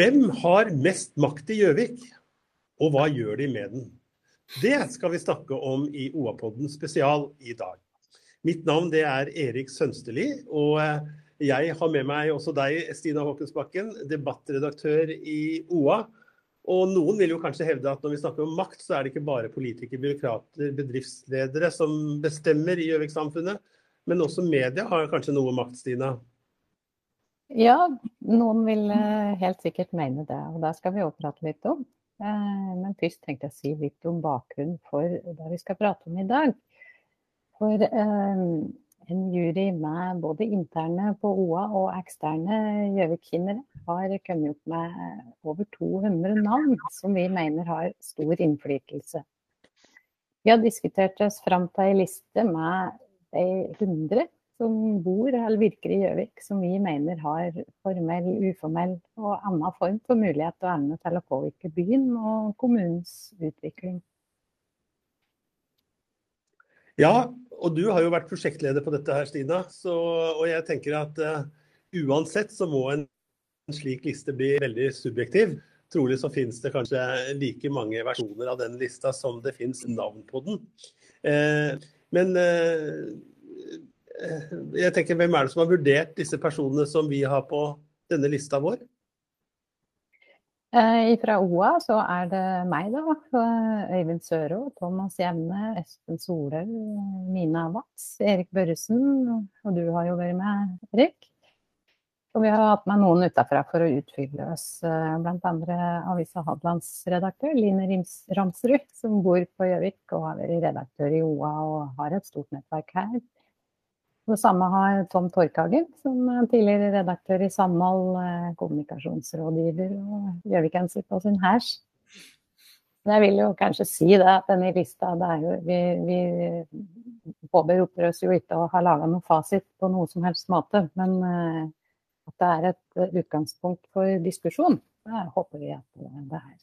Hvem har mest makt i Gjøvik, og hva gjør de med den? Det skal vi snakke om i OA-podden spesial i dag. Mitt navn er Erik Sønsteli, og eh, jeg har med meg også deg, Stina Håkensbakken, debattredaktør i OA. Og noen vil jo kanskje hevde at når vi snakker om makt, så er det ikke bare politikere, byråkrater, bedriftsledere som bestemmer i Gjøvik-samfunnet, men også media har kanskje noe makt, Stina? Ja, noen vil eh, helt sikkert mene det, og det skal vi også prate litt om. Eh, men først tenkte jeg å si litt om bakgrunnen for det vi skal prate om i dag. For eh, en jury med både interne på OA og eksterne Gjøvik-kinnere har kommet opp med over 200 navn som vi mener har stor innflytelse. Vi har diskutert oss fram til ei liste med de 100 som bor eller virker i Gjøvik, som vi mener har formell, uformell og annen form for mulighet og evne til å påvirke byen og kommunens utvikling. Ja, og du har jo vært prosjektleder på dette her, Stina. Så, og jeg tenker at uh, uansett så må en slik liste bli veldig subjektiv. Trolig så finnes det kanskje like mange versjoner av den lista som det finnes navn på den. Uh, men uh, jeg tenker, Hvem er det som har vurdert disse personene som vi har på denne lista vår? Eh, fra OA så er det meg, da. Øyvind Søro, Thomas Jevne, Espen Solhaug, Mina Watz, Erik Børresen. Og du har jo vært med, Erik. Og vi har hatt med noen utafra for å utfylle oss, eh, bl.a. avisa Hadelands redaktør Line Ramsrud, som bor på Gjøvik og har vært redaktør i OA og har et stort nettverk her. Det samme har Tom Torkhagen, som er tidligere redaktør i Samhold, eh, kommunikasjonsrådgiver og gjøvikenser på sin hæsj. Jeg vil jo kanskje si det at denne lista det er jo, Vi, vi påberoper oss jo ikke å ha laga noen fasit på noe som helst måte, men uh, at det er et utgangspunkt for diskusjon, det håper vi at det er.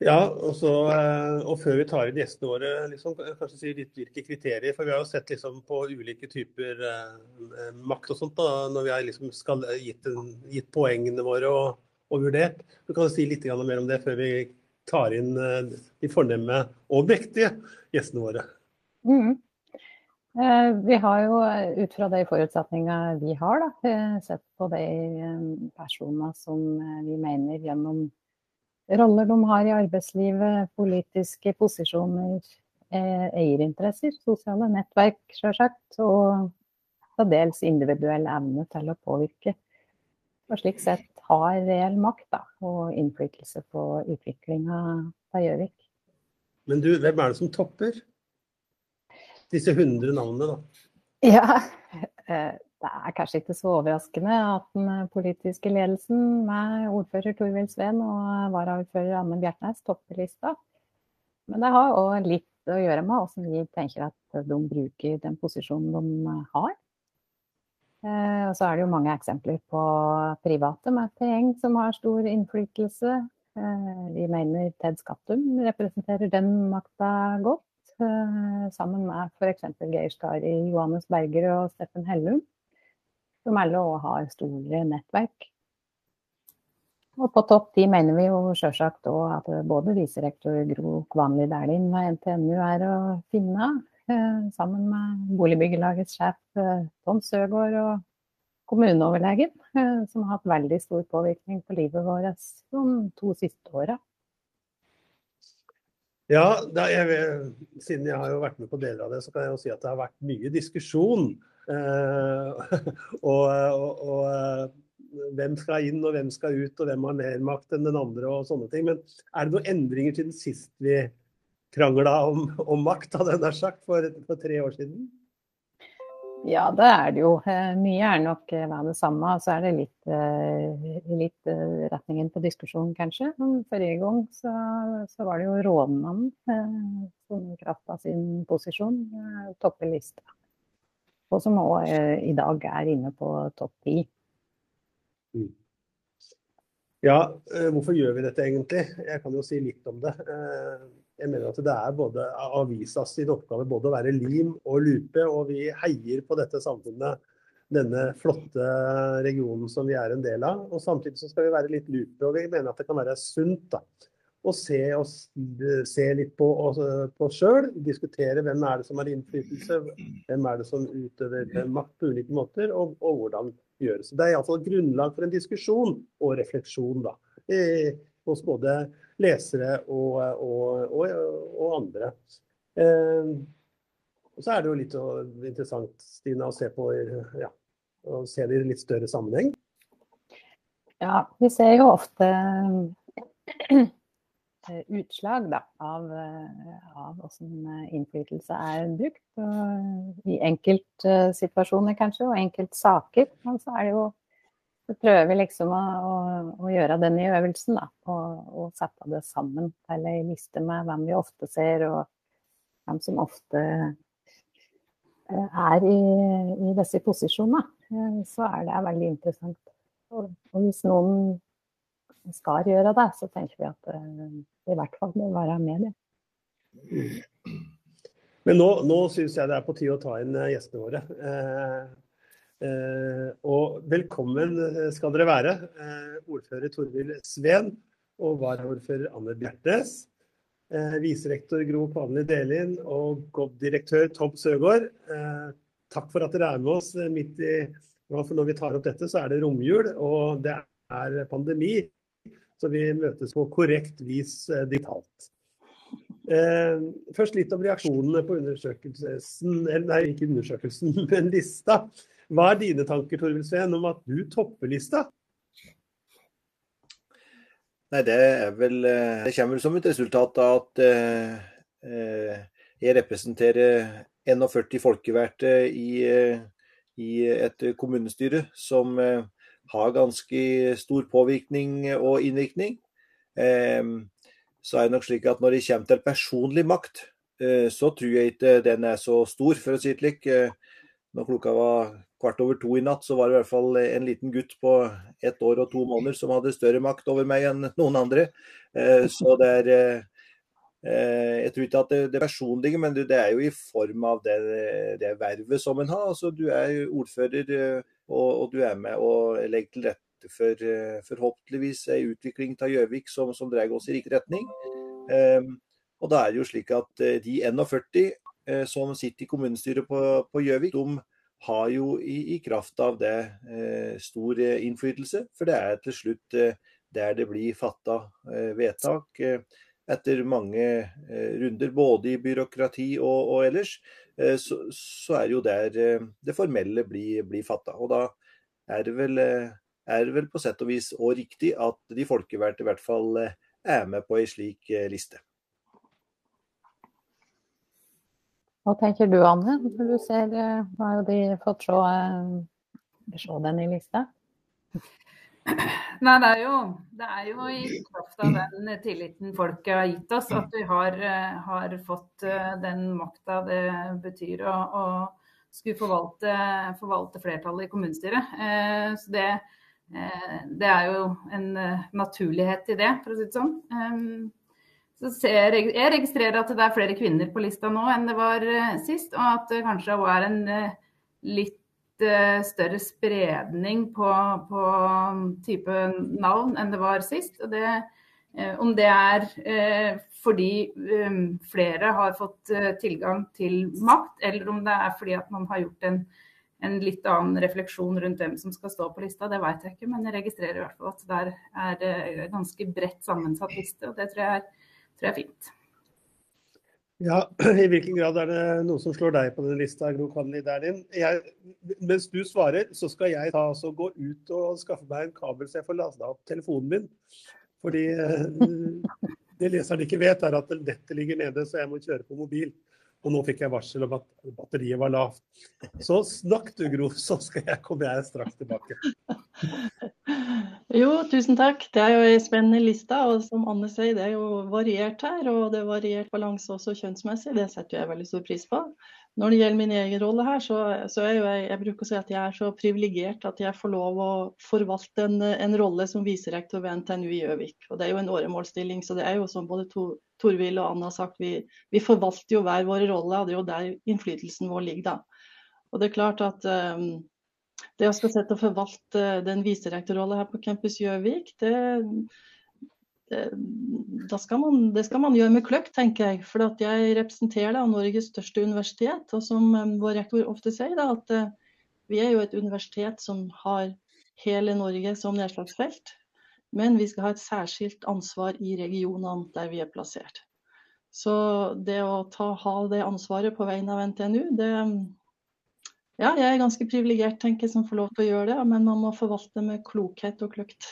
Ja, og, så, eh, og, før vi tar inn gjestene våre, liksom, kanskje si litt hvilke kriterier. For vi har jo sett liksom, på ulike typer eh, eh makt og sånt da, når vi har liksom skal, gitt, gitt, poengene våre og, og vurdert. Du kan si litt mer om det før vi tar inn eh, de fornemme og mektige gjestene våre. Mm. Eh, vi har jo ut fra de forutsetningene vi har, da, sett på de personene som vi mener gjennom roller de har i arbeidslivet, politiske posisjoner, eh, eierinteresser, sosiale nettverk sjølsagt, og til dels individuell evne til å påvirke. Og slik sett har reell makt da, og innflytelse på utviklinga av Gjøvik. Men du, hvem er det som topper disse 100 navnene, da? Ja, eh, det er kanskje ikke så overraskende at den eh, politiske ledelsen med ordfører Torvild Sveen og varaordfører Anne Bjertnæs topper lista. Men det har òg litt å gjøre med hvordan vi tenker at de bruker den posisjonen de har. Eh, og så er det jo mange eksempler på private med penger som har stor innflytelse. Eh, vi mener Ted Skattum representerer den makta godt, sammen med f.eks. Geir Skari, Johannes Berger og Steffen Hellum som alle òg har store nettverk. Og på topp ti mener vi jo sjølsagt òg at både viserektor Gro Kvanli Dæhlin ved NTNU er å finne, eh, sammen med Boligbyggelagets sjef eh, Tom Søgaard og kommuneoverlegen, eh, som har hatt veldig stor påvirkning på livet vårt de to siste åra. Ja, jeg, siden jeg har vært med på deler av det, så kan jeg jo si at det har vært mye diskusjon og, og, og, eh, hvem skal inn og hvem skal ut, og hvem har mer makt enn den andre og sånne ting. Men er det noen endringer siden sist vi krangla om, om, makt, hadde jeg nær sagt, for, for, tre år siden? Ja, det er det jo. Eh, mye er nok det samme. Så er det litt, litt retningen på diskusjonen, kanskje. Forrige gang så, så var det jo rådmannen som i kraft av sin posisjon topper lista og som òg eh, i dag er inne på topp ti. Mm. Ja, eh, hvorfor gjør vi dette egentlig? Jeg kan jo si litt om det. Eh, jeg mener at det er både avisas sin oppgave både å være lim og lupe, og vi heier på dette samfunnet denne flotte regionen som vi er en del av. Og samtidig så skal vi være litt lupe, og vi mener at det kan være sunt da, å se, oss, se litt på oss sjøl. Diskutere hvem er det som har innflytelse, hvem er det som utøver makt på ulike måter, og, og hvordan gjøres. Det er iallfall grunnlag for en diskusjon og refleksjon da, hos både lesere og, og, og andre. Eh, og så er det jo litt interessant Stina, å se, på, ja, å se det i litt større sammenheng. Ja, vi ser jo ofte utslag da, av, av hvordan innflytelse er brukt. I enkeltsituasjoner kanskje, og enkeltsaker. Men så er det jo så prøver vi liksom å, å, å gjøre den i øvelsen, da. Og, og sette det sammen til ei liste med hvem vi ofte ser, og hvem som ofte er i, i disse posisjonene. Så er det veldig interessant. Og, og hvis noen skal gjøre det, så tenker vi at det i hvert fall må være med det. Men nå, nå syns jeg det er på tide å ta inn gjestene våre. Eh, Eh, og velkommen eh, skal dere være, eh, ordfører Torvild Sveen og varaordfører Anne Bjertnes. Viserektor Gro Kvanli Delin og GOB-direktør Tom Søgaard. Takk for at dere er med oss midt i For når vi tar opp dette, så er det romjul, og det er pandemi. Så vi møtes på korrekt vis digitalt. Først litt om reaksjonene på undersøkelsen, nei, ikke undersøkelsen, men lista. Hva er dine tanker Torvild Sveen, om at du topper lista? Nei, det er vel eh, Det kommer som et resultat av at eh, eh jeg representerer 41 folkevalgte i, eh, i, et kommunestyre som eh, har ganske stor påvirkning og innvirkning. Eh, så er det nok slik at når det kommer til personlig makt, så tror jeg ikke den er så stor, for å si det slik. Når klokka var kvart over to i natt, så var det i hvert fall en liten gutt på ett år og to måneder som hadde større makt over meg enn noen andre. Eh, så det er eh, Jeg tror ikke at det, er personlige, men det er jo i form av det, det vervet som en har. Altså, du er ordfører, eh, og, og, du er med og legger til rette for forhåpentligvis en utvikling av Gjøvik som, som drar oss i riktig retning. Og da er det jo slik at de 41 som sitter i kommunestyret på Gjøvik, de har jo i, i kraft av det eh, stor eh, innflytelse. For det er til slutt eh, der det blir fatta eh, vedtak eh, etter mange eh, runder, både i byråkrati og, og ellers. Så, så, er jo der det formelle blir, blir fatta. Og da er det, vel, er det vel på sett og vis òg riktig at de folkevalgte i hvert fall er med på ei slik liste. Hva tenker du, Anne? Du ser, eh, har jo de fått se, eh, se den i lista. Nei, det er, jo, det er jo i kraft av den tilliten folket har gitt oss, at vi har, eh, har fått den makta det betyr å, å skulle forvalte, forvalte, flertallet i kommunestyret. Så det, det, er jo en naturlighet i det, for å si det sånn. Så ser, jeg registrerer at det er flere kvinner på lista nå enn det var sist. Og at det kanskje òg er en litt større spredning på, på type navn enn det var sist. Og det, om det er fordi um, flere har fått tilgang til makt, eller om det er fordi at man har gjort en, en litt annen refleksjon rundt hvem som skal stå på lista, det vet jeg ikke. Men jeg registrerer i hvert fall at der er det ganske bredt sammensatt liste. og det tror jeg er tror jeg er fint. Ja, I hvilken grad er det noe som slår deg på den lista, Gro Kanli Derlin? mens du svarer, så skal jeg ta, altså, gå ut og skaffe meg en kabel så jeg får lada opp telefonen min. Fordi eh, det leseren ikke vet, er at nettet ligger nede, så jeg må kjøre på mobil. Og nå fikk jeg varsel om at batteriet var lavt. Så snakk du, Gro, så skal jeg komme jeg straks tilbake. Jo, tusen takk. Det er jo ei spennende liste. Og som Anne sier, det er jo variert her. Og det er variert balanse også kjønnsmessig. Det setter jeg veldig stor pris på. Når det gjelder min egen rolle her, så, så er jo jeg, jeg bruker å si at jeg er så privilegert at jeg får lov å forvalte en, en rolle som viserektor ved NTNU i Gjøvik. Og det er jo en åremålsstilling, så det er jo som både to, Torvild og Anna har sagt, vi, vi, forvalter jo hver våre roller, og det er jo der innflytelsen vår ligger da. Og det er klart at um, det å skal sette og forvalte den viserektorrollen her på Campus Gjøvik, det, det, skal man, det skal man gjøre med kløkt, tenker jeg. For jeg representerer da Norges største universitet. Og som vår rektor ofte sier, da, at vi er jo et universitet som har hele Norge som nedslagsfelt. Men vi skal ha et særskilt ansvar i regionene der vi er plassert. Så det å ta, ha det ansvaret på vegne av NTNU, det Ja, jeg er ganske privilegert, tenker jeg, som får lov til å gjøre det. Men man må forvalte med klokhet og kløkt.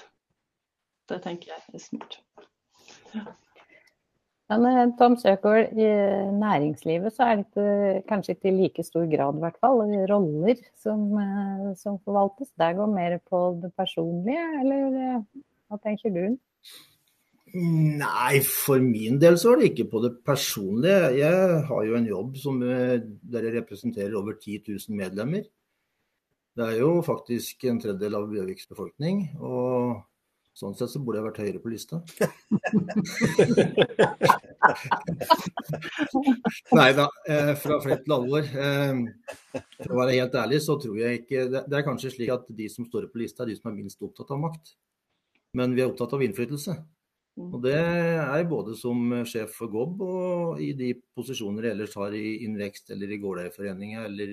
Det tenker jeg er smart. Ja. Men eh, Tom Søkhold, i næringslivet så er det kanskje ikke i like stor grad i hvert fall, roller som, eh, som forvaltes. Der går mer på det personlige, eller eh, hva tenker du? Nei, for min del så er det ikke på det personlige. Jeg har jo en jobb som eh, dere representerer over 10 000 medlemmer. Det er jo faktisk en tredjedel av Bjørviks befolkning. Og sånn sett så burde jeg vært høyere på lista. Nei da, eh, fra flett til alvor. Eh, for å være helt ærlig så tror jeg ikke Det er kanskje slik at de som står på lista, er de som er minst opptatt av makt. Men vi er opptatt av innflytelse. Mm. Og Det er både som sjef for GOB og i de posisjoner jeg ellers har i Innvekst eller i Gårdeiforeninga eller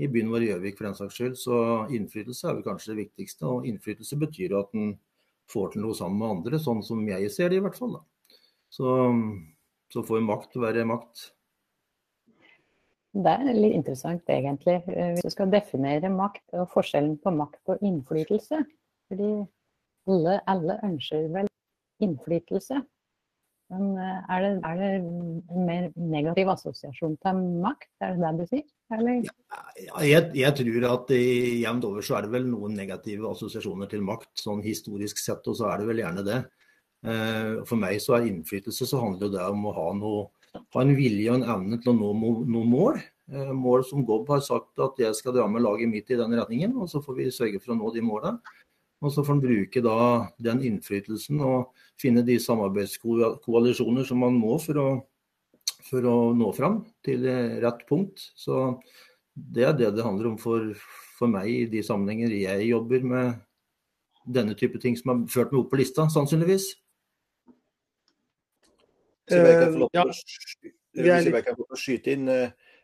i byen vår Gjøvik for den saks skyld. Så innflytelse er vel kanskje det viktigste. Og innflytelse betyr at en får til noe sammen med andre, sånn som jeg ser det i hvert fall. Så, så får makt være makt. Det er litt interessant egentlig, hvis du skal definere makt og forskjellen på makt og innflytelse. Fordi alle, alle ønsker vel innflytelse. Men eh, er det, er det, en mer negativ assosiasjon til makt, er det det du sier? Jeg, jeg, tror at jevnt over så er det vel noen negative assosiasjoner til makt, sånn historisk sett, og så er det vel gjerne det. Eh, for meg så er innflytelse så handler det om å ha, noe, ha en vilje og en evne til å nå noen mål. Eh, mål som Gob har sagt at jeg skal dra med laget mitt i den retningen, og så får vi sørge for å nå de målene. Og så får en bruke da den innflytelsen og finne de samarbeidskoalisjoner som man må for å, for å nå fram til rett punkt. Så det er det det handler om for, for meg i de sammenhenger jeg jobber med denne type ting som har ført meg opp på lista, sannsynligvis. Hvis jeg kan få lov til å skyte inn,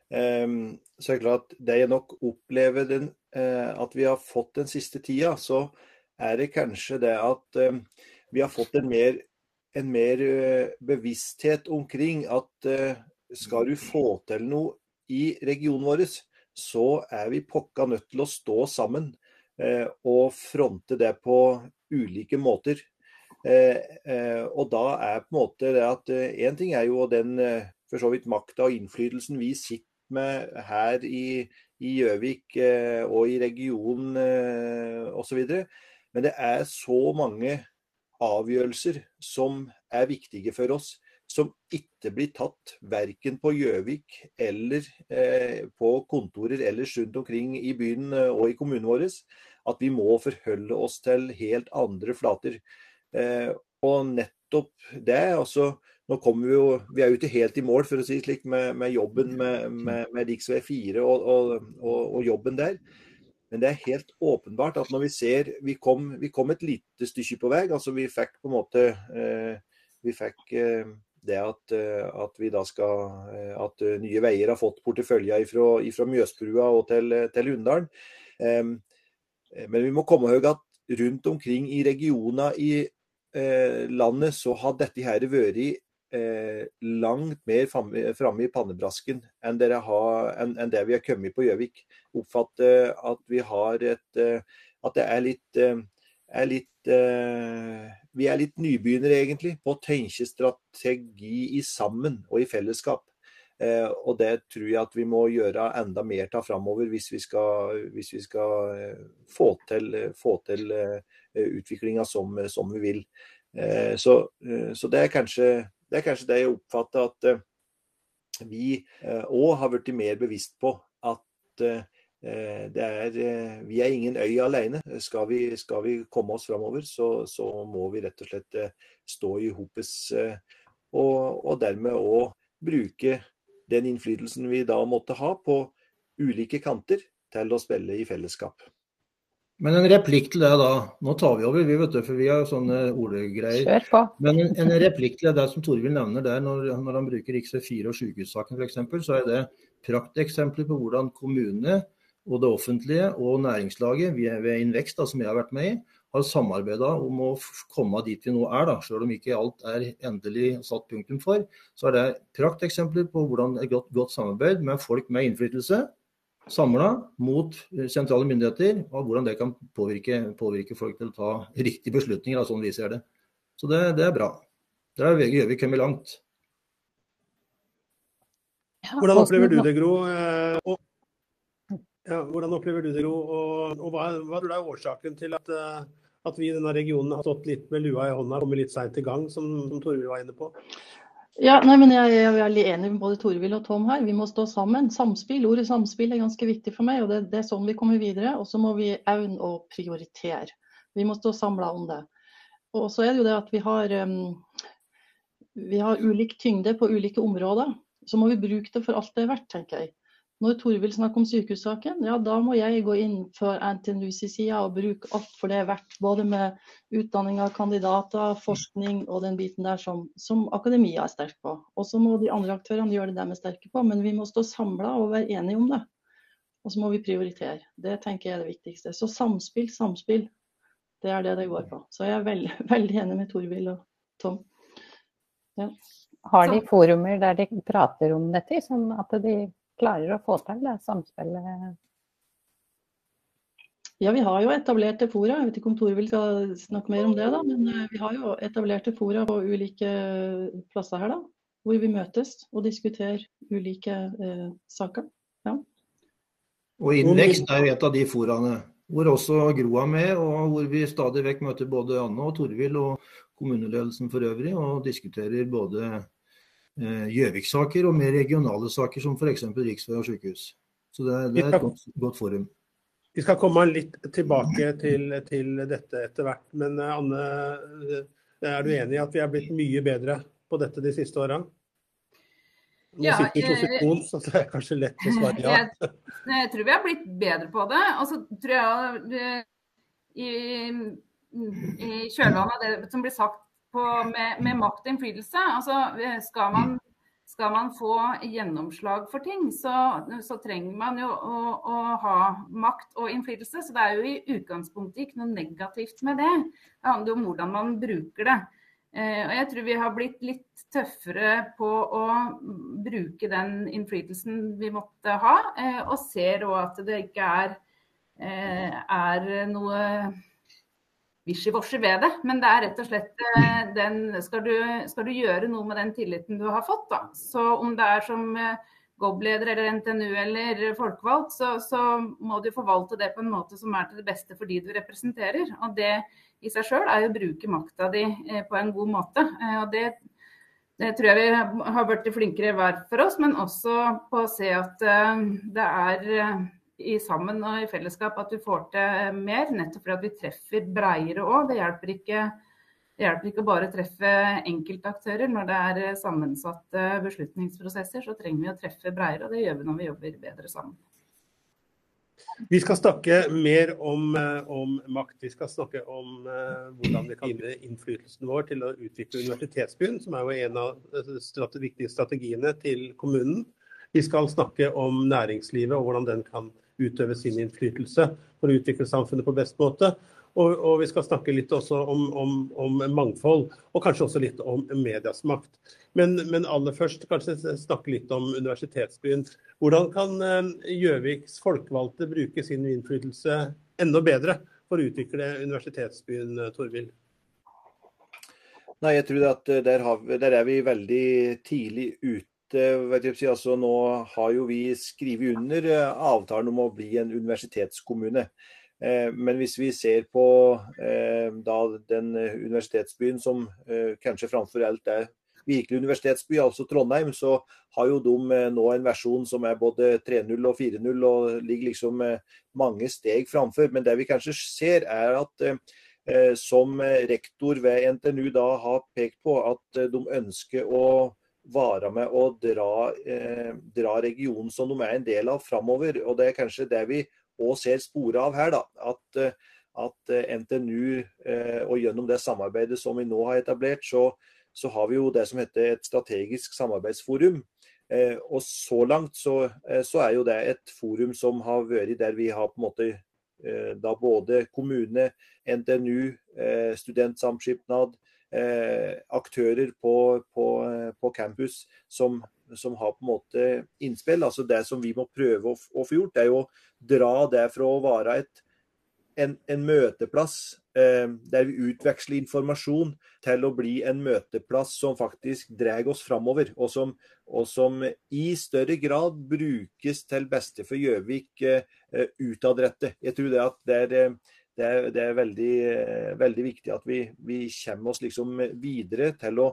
så er det klart at det jeg nok opplever den, eh, at vi har fått den siste tida, så er det kanskje det at uh, vi har fått en mer, en mer uh, bevissthet omkring at uh, skal du få til noe i regionen vår, så er vi pokka nødt til å stå sammen og fronte det på ulike måter. og da er på en måte det at én ting er jo den for så vidt makta og innflytelsen vi sitter med her i Gjøvik og i regionen eh, osv. Men det er så mange avgjørelser som er viktige for oss, som ikke blir tatt verken på Gjøvik eller eh, på kontorer ellers rundt omkring i byen eh, og i kommunen vår. At vi må forholde oss til helt andre flater. Eh, og nettopp det. altså nå kommer Vi jo, vi er jo ikke helt i mål for å si slik med, med jobben med, med, med rv. 4 og, og, og, og jobben der. Men det er helt åpenbart at når vi ser Vi kom, vi kom et lite stykke på vei. altså Vi fikk på en måte eh, Vi fikk eh, det at, eh, at, vi da skal eh, At eh, Nye Veier har fått portefølja fra Mjøsbrua og til, til Hunndalen. men vi må komme høyt at rundt omkring i regioner i landet så har dette her vært eh, langt mer framme i pannebrasken enn, har, enn, enn, det vi har kommet på Gjøvik. Oppfatter at vi har et eh, At det er litt, eh, er litt eh, Vi er litt nybegynnere, egentlig, på å tenke strategi i sammen og i fellesskap. Eh, og det tror jeg at vi må gjøre enda mer av framover hvis vi skal, hvis vi skal eh, få til, få til utviklinga som, som, vi vil. Så, så, det er kanskje det er kanskje det jeg oppfatter at uh, vi òg uh, har blitt mer bevisst på. At det er, vi er ingen øy alene. Skal vi, skal vi komme oss framover, så, så, må vi rett og slett stå i hopes og, og dermed òg bruke den innflytelsen vi da måtte ha på ulike kanter til å spille i fellesskap. Men en replikk til det, da. Nå tar vi over, vi vet du, for vi har sånne ordegreier. Kjør på. Men en, en replikk til det som Torvild nevner der, når, når han bruker rv. 4 og sykehussaken f.eks., så er det prakteksempler på hvordan kommunene og det offentlige og næringslaget ved Invekst, da, som jeg har vært med i, har samarbeida om å komme dit vi nå er. da, Selv om ikke alt er endelig satt punktum for, så er det prakteksempler på hvordan et godt, godt samarbeid med folk med innflytelse samla mot sentrale myndigheter, og hvordan det kan påvirke, påvirke folk til å ta riktige beslutninger, sånn vi ser det. Så det, det er bra. Der gjør vi kommet langt. Hvordan opplever du det, Gro? Eh, og, ja, hvordan opplever du det, Gro? Og, og hva, hva tror du er årsaken til at, eh, at, vi i denne regionen har stått litt med lua i hånda og kommet litt seint i gang, som, som Torvild var inne på? Ja, nei, men Jeg er veldig enig med både Torvild og Tom her. Vi må stå sammen. Samspill, Ordet samspill er ganske viktig for meg, og det, det er sånn vi kommer videre. Og så må vi evne å prioritere. Vi må stå samla om det. Og så er det jo det at vi har, um, vi har ulik tyngde på ulike områder. Så må vi bruke det for alt det er verdt, tenker jeg. Når Torvild snakker om sykehussaken, ja da må jeg gå inn for NTNUs side og bruke alt for det er verdt. Både med utdanning av kandidater, forskning og den biten der som, som akademia er sterk på. Og så må de andre aktørene gjøre det de er sterke på, men vi må stå samla og være enige om det. Og så må vi prioritere. Det tenker jeg er det viktigste. Så samspill, samspill. Det er det det går på. Så jeg er veldig, veldig enig med Torvild og Tom. Ja. Har de forumer der de prater om dette, sånn at de klarer å få til det samspillet? Ja, vi har jo etablerte fora. Jeg vet ikke om Tore vil snakke mer om det, da. Men eh, vi har jo etablerte fora på ulike plasser her, da. Hvor vi møtes og diskuterer ulike eh, saker. Ja. Og Innvekst er jo et av de foraene hvor også Gro er med, og hvor vi stadig vekk møter både Anne og Torvild og kommuneledelsen for øvrig, og diskuterer både Eh, Gjøvik-saker og mer regionale saker, som f.eks. riksvei og sykehus. Så det, det er et godt, godt, forum. Vi skal komme litt tilbake til, til dette etter hvert. Men eh, Anne, eh, er du enig i at vi er blitt mye bedre på dette de siste åra? Nå ja, sitter vi posisjon, så det er kanskje lett å svare ja. Jeg, jeg, tror vi har blitt bedre på det. Og så tror jeg i, i kjølvannet av det som blir sagt på, med, med, makt og innflytelse. Altså, skal, man, skal man få gjennomslag for ting, så, så trenger man jo å, å, ha makt og innflytelse. Så det er jo i utgangspunktet ikke noe negativt med det. Det handler om hvordan man bruker det. Eh, og jeg tror vi har blitt litt tøffere på å bruke den innflytelsen vi måtte ha, eh, og ser òg at det ikke er, eh, er noe wishy-washy ved det. Men det er rett og slett eh, den skal du, skal du, gjøre noe med den tilliten du har fått, da. Så om det er som eh, GOB-leder eller NTNU eller folkevalgt, så, så, må du forvalte det på en måte som er til det beste for de du representerer. Og det i seg sjøl er jo å bruke makta di eh, på en god måte. Og det, det tror jeg vi har blitt flinkere hver for oss, men også på å se at det er i sammen og i fellesskap at vi får til mer, nettopp fordi vi treffer breiere òg. Det hjelper ikke, det hjelper ikke bare å treffe enkeltaktører. Når det er sammensatte beslutningsprosesser, så trenger vi å treffe breiere, og det gjør vi når vi jobber bedre sammen. Vi skal snakke mer om, eh, om, makt. Vi skal snakke om uh, hvordan vi kan vinne innflytelsen vår til å utvikle universitetsbyen, som er jo en av de strate viktige strategiene til kommunen. Vi skal snakke om næringslivet og hvordan den kan utøve sin innflytelse for å utvikle samfunnet på best måte. Og, og vi skal snakke litt også om, om, om, mangfold, og kanskje også litt om medias makt. Men, men, aller først kanskje snakke litt om universitetsbyen. Hvordan kan eh, Gjøviks folkevalgte bruke sin innflytelse enda bedre for å utvikle universitetsbyen, eh, Torvild? Nei, jeg tror at eh, der, har, der er vi veldig tidlig ute Si, altså, nå har jo vi skrevet under eh, avtalen om å bli en universitetskommune. Eh, men hvis vi ser på da, den universitetsbyen som kanskje framfor alt er virkelig universitetsby, altså Trondheim, så har jo de nå en versjon som er både 3-0 og 4-0 og ligger liksom mange steg framfor. Men det vi kanskje ser, er at som rektor ved NTNU da har pekt på at de ønsker å være med å dra, eh, dra, regionen som de er en del av framover. Og det er kanskje det vi òg ser sporet av her. da, At at NTNU og gjennom det samarbeidet som vi nå har etablert, så, så har vi jo det som heter et strategisk samarbeidsforum. Og så langt så, så, er jo det et forum som har vært der vi har på en måte da både kommune, NTNU, studentsamskipnad, aktører på, på, på campus som som har på en måte innspill. altså Det som vi må prøve å, å få gjort, er jo å dra det fra å være et, en, en, møteplass eh, der vi utveksler informasjon, til å bli en møteplass som faktisk drar oss framover. Og som, og som, i større grad brukes til beste for Gjøvik eh, utadrettet. Jeg tror det at det er, det er, det er veldig, veldig, viktig at vi, vi kommer oss liksom videre til å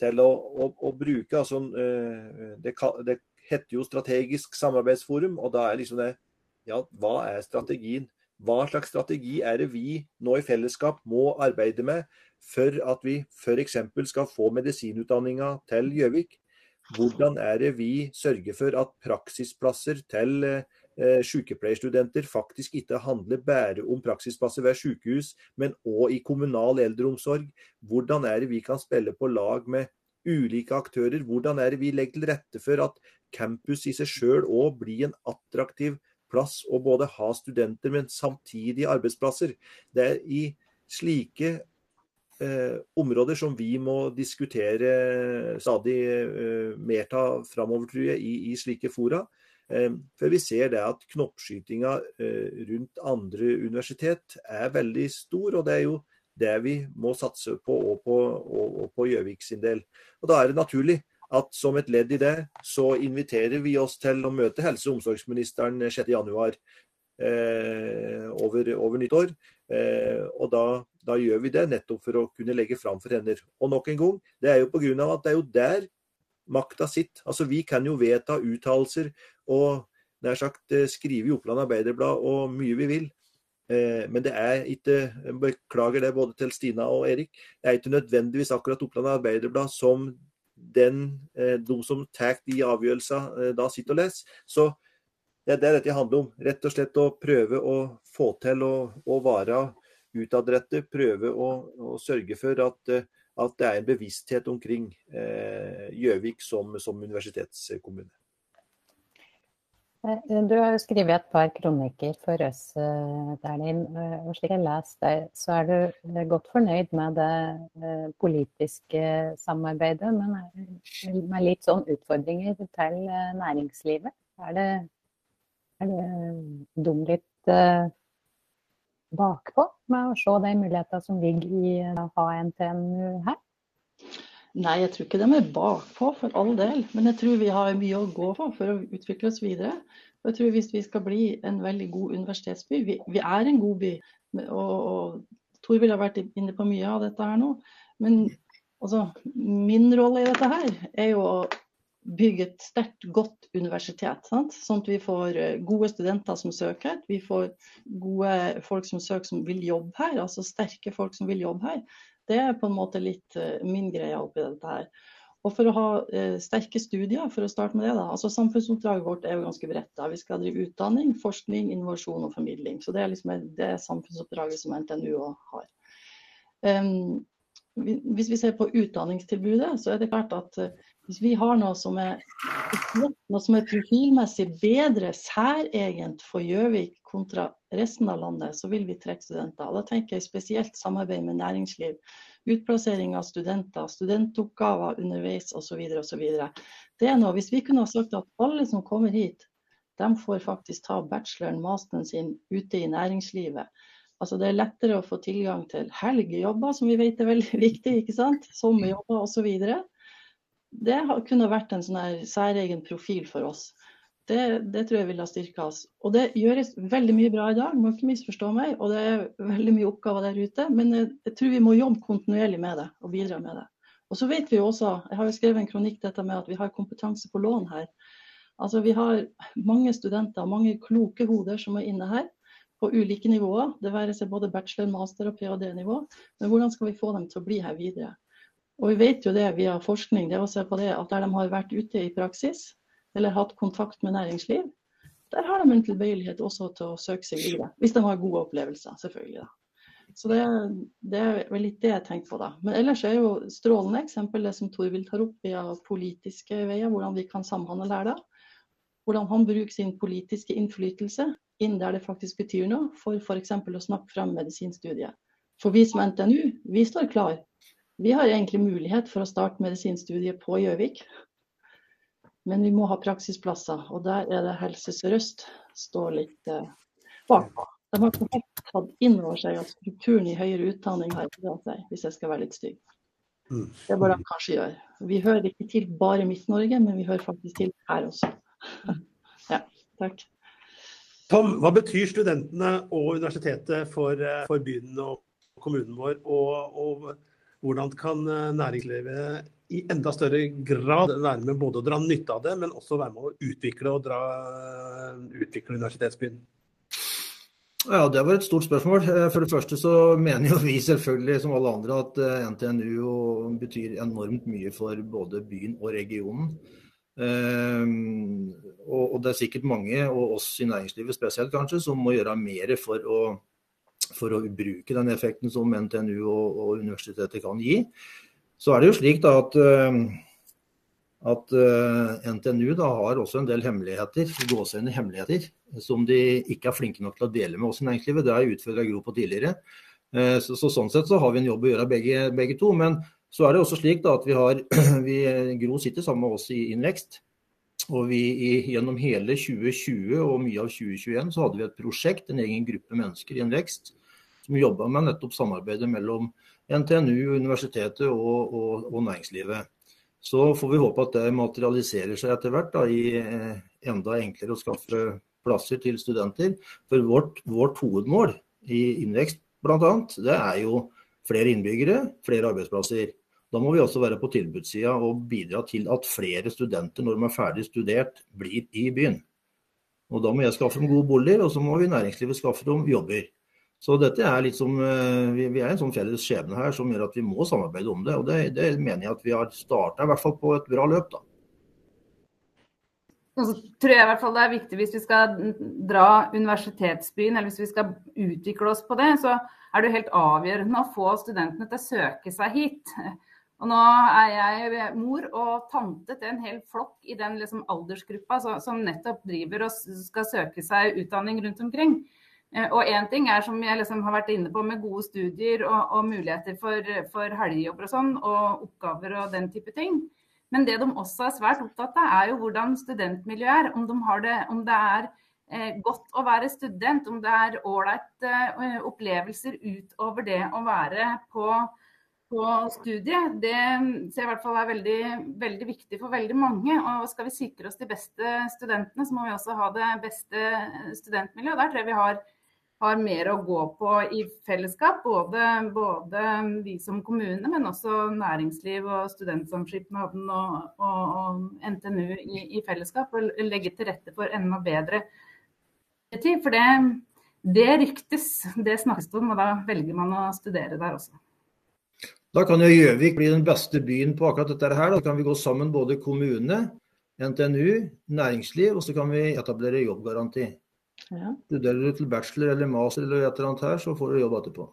til å, å, å bruke. Altså, eh, det, det, heter jo strategisk samarbeidsforum, og da er liksom det Ja, hva er strategien? Hva slags strategi er det vi nå i fellesskap må arbeide med for at vi f.eks. skal få medisinutdanninga til Gjøvik? Hvordan er det vi sørger for at praksisplasser til eh, sykepleierstudenter faktisk ikke handler bare om praksisplasser ved sykehus, men òg i kommunal eldreomsorg. Hvordan er det vi kan spille på lag med ulike aktører? Hvordan er det vi legger til rette for at campus i seg sjøl òg blir en attraktiv plass å både ha studenter, men samtidig arbeidsplasser? Det er i slike eh, områder som vi må diskutere stadig eh, mer av framover, tror jeg, i, i slike fora. Eh, for vi ser det at knoppskytinga eh, rundt andre universitet er veldig stor. og det er jo det vi må satse på og på Gjøvik sin del. Og Da er det naturlig at som et ledd i det, så inviterer vi oss til å møte helse- og omsorgsministeren 6.1 eh, over, over nyttår. Eh, og da, da, gjør vi det nettopp for å kunne legge fram for henne. Og nok en gang, det er jo pga. at det er jo der makta sitt. Altså Vi kan jo vedta uttalelser og nær sagt eh, skrive i Oppland Arbeiderblad og mye vi vil. Eh, men det er ikke, beklager det både til Stina og Erik, det er ikke nødvendigvis akkurat Oppland Arbeiderblad som den, eh, de som tar de avgjørelsene, da sitter og leser. Så det er det dette handler om. Rett og slett å prøve å få til å, å være utadrettet. Prøve å, å, sørge for at, at, det er en bevissthet omkring Gjøvik eh, som, som universitetskommune. Eh, du har jo skrevet et par kronikker for oss, eh. Eh, og slik jeg leser deg, så er du godt fornøyd med det politiske samarbeidet, men med litt sånn utfordringer til næringslivet. Er det, er det dum litt bakpå med å se de mulighetene som ligger i å ha NTNU her? Nei, jeg tror ikke de er bakpå, for all del. Men jeg tror vi har mye å gå for for å utvikle oss videre. Og jeg tror Hvis vi skal bli en veldig god universitetsby Vi, vi er en god by. Og, og Tor vil ha vært inne på mye av dette her nå. Men altså, min rolle i dette her er jo å bygge et sterkt, godt universitet. Sant? Sånn at vi får eh, gode studenter som søker. Vi får gode folk som søker som vil jobbe her. Altså sterke folk som vil jobbe her. Det er på en måte litt uh, min greie oppi dette her. Og for å ha eh, sterke studier, for å starte med det, da. altså Samfunnsoppdraget vårt er jo ganske bredt. Vi skal drive utdanning, forskning, innovasjon og formidling. Så det er liksom det samfunnsoppdraget som NTNU har. Um, hvis vi ser på utdanningstilbudet, så er det klart at uh, hvis vi har noe som er, noe som er profilmessig bedre, særegent for Gjøvik kontra resten av landet, så vil vi trekke studenter. Da tenker jeg spesielt samarbeid med næringsliv. Utplassering av studenter, studentoppgaver underveis osv. osv. Det Hvis vi kunne ha sagt at alle som kommer hit, de får faktisk ta bacheloren, masteren sin ute i næringslivet. Altså Det er lettere å få tilgang til helgejobber, som vi vet er veldig viktig, ikke sant? sommerjobber osv. Det kunne vært en sånn særegen profil for oss. Det, det, tror jeg ville ha styrka oss. Og det gjøres veldig mye bra i dag, må ikke misforstå meg. Og det er veldig mye oppgaver der ute. Men jeg, jeg tror vi må jobbe kontinuerlig med det og bidra med det. Og så vet vi jo også, jeg har jo skrevet en kronikk dette med at vi har kompetanse på lån her. Altså Vi har mange studenter, mange kloke hoder som er inne her på ulike nivåer. Det være seg både bachelor, master og ph.d.-nivå. Men hvordan skal vi få dem til å bli her videre? Og vi vet jo det via forskning, det å se på det at der de har vært ute i praksis, eller hatt kontakt med næringsliv, der har de en tilbøyelighet også til å søke seg videre. Hvis de har gode opplevelser, selvfølgelig. da. Så det, det, er vel litt det jeg tenker på, da. Men ellers er jo strålende eksempel det som Torvild tar opp via politiske veier, hvordan vi kan samhandle der da. Hvordan han bruker sin politiske innflytelse inn der det faktisk betyr noe, for f.eks. å snakke frem medisinstudiet. For vi som NTNU, vi står klar. Vi har egentlig mulighet for å starte medisinstudiet på Gjøvik. Men vi må ha praksisplasser, og der er det Helse Sør-Øst står litt eh, bakpå. De har ikke helt tatt inn over seg at strukturen i høyere utdanning har endret seg, hvis jeg skal være litt stygg. Mm. Det bør de kanskje gjøre. Vi hører ikke til bare Midt-Norge, men vi hører faktisk til her også. Ja, takk. Tom, hva betyr studentene og universitetet for, eh, for byen og kommunen vår? Og, og, hvordan kan eh, næringslivet i enda større grad være med både å dra nytte av det, men også være med å utvikle, og dra, eh, utvikle universitetsbyen? Ja, Det var et stort spørsmål. Eh, for det første så mener jo vi selvfølgelig som alle andre at NTNU betyr enormt mye for både byen og regionen. Og, det er sikkert mange, og oss i næringslivet spesielt kanskje, som må gjøre mer for å, for å bruke den effekten som NTNU og, og, universitetet kan gi. Så er det jo slik da at uh, at eh, NTNU da har også en del hemmeligheter, gåseøyne hemmeligheter, som de ikke er flinke nok til å dele med oss i næringslivet. Det har jeg utfordra Gro på tidligere. Uh, så, så, Sånn sett så har vi en jobb å gjøre begge, begge to. Men så er det også slik da at vi har vi, Gro sitter sammen med oss i Innvekst. Og vi i, gjennom hele 2020 og mye av 2021 så hadde vi et prosjekt, en egen gruppe mennesker i Invext, som jobba med nettopp samarbeidet mellom NTNU, universitetet og, og, og næringslivet. Så får vi håpe at det materialiserer seg etter hvert da, i eh, enda enklere å skaffe plasser til studenter. For vårt, vårt hovedmål i innvekst bl.a. det er jo flere innbyggere, flere arbeidsplasser. Da må vi også være på tilbudssida og bidra til at flere studenter når de er ferdig studert, blir i byen. Og Da må jeg skaffe dem gode boliger, og så må vi næringslivet skaffe dem jobber. Så dette er litt som, eh, vi er en sånn felles skjebne her som gjør at vi må samarbeide om det. Og det, det mener jeg at vi har starta i hvert fall på et bra løp. da. Og så tror jeg i hvert fall det er viktig hvis vi skal dra universitetsbyen, eller hvis vi skal utvikle oss på det, så er det helt avgjørende å få studentene til å søke seg hit. Og nå er jeg mor og tante til en hel flokk i den liksom aldersgruppa som nettopp driver og skal søke seg utdanning rundt omkring. Eh, og én ting er som jeg liksom har vært inne på med gode studier og, og muligheter for, for helgejobber og sånn, og oppgaver og den type ting. Men det de også er svært opptatt av, er jo hvordan studentmiljøet er. Om, de det, om det er eh, godt å være student, om det er ålreite eh, opplevelser utover det å være på, på studiet. Det ser jeg i hvert fall er veldig, veldig viktig for veldig mange. Og skal vi sikre oss de beste studentene, så må vi også ha det beste studentmiljøet. Der tror jeg vi har har mer å gå på i fellesskap. Både, både vi som kommune, men også næringsliv og Studentsamskipnaden og, og, og, NTNU i, i, fellesskap. Og legge til rette for enda bedre tid. For det, det ryktes, det snakkes om, og da velger man å studere der også. Da kan jo Gjøvik bli den beste byen på akkurat dette her. Da kan vi gå sammen både kommune, NTNU, næringsliv, og så kan vi etablere jobbgaranti. Ja. Studerer du til bachelor eller master eller et eller annet her, så får du jobb etterpå.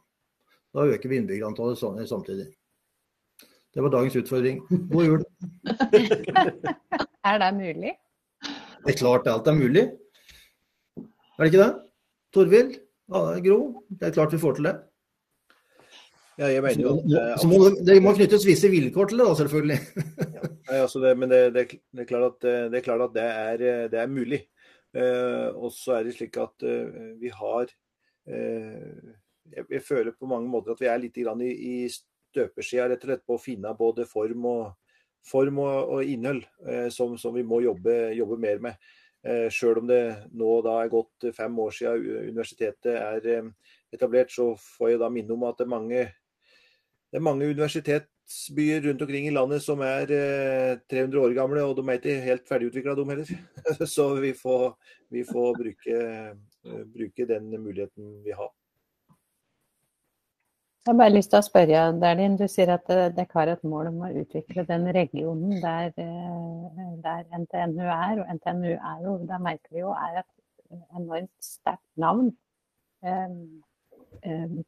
Da øker vi innbyggerantallet samtidig. Det var dagens utfordring. God jul. er det mulig? Det er klart alt er mulig. Er det ikke det? Torvild? Gro? Det er klart vi får til det. Ja, jeg mener jo at, så må, Det må knyttes visse vilkår til det, da, selvfølgelig. ja, altså det, men det, det, det, er klart at, det er, klart at er, det er mulig. Eh, og så er det slik at eh, vi har eh, Jeg føler på mange måter at vi er litt i, i støpeskjea rett og slett på å finne både form og, form og, og innhold som, som, vi må jobbe, jobbe mer med. Sjøl om det nå da er gått fem år siden universitetet er etablert, så får jeg da minne om at det er mange, det er mange universitet byer rundt omkring i landet som er 300 eh, år gamle, og de er ikke helt ferdigutvikla, de heller. Så vi får, vi får bruke, eh, bruke, den muligheten vi har. Jeg har bare lyst til å spørre, Derlin, Du sier at dere har et mål om å utvikle den regionen der, eh, der, NTNU er. Og NTNU er jo, da merker vi jo, er et enormt sterkt navn. Eh,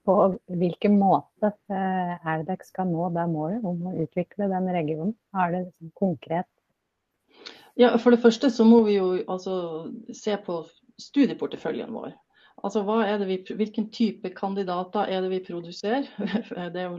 på hvilken måte Erdek er det dere skal nå det målet om å utvikle den regionen? Er det liksom konkret? Ja, For det første så må vi jo altså se på studieporteføljen vår. Altså vi, Hvilken type kandidater er det vi produserer? Det jo,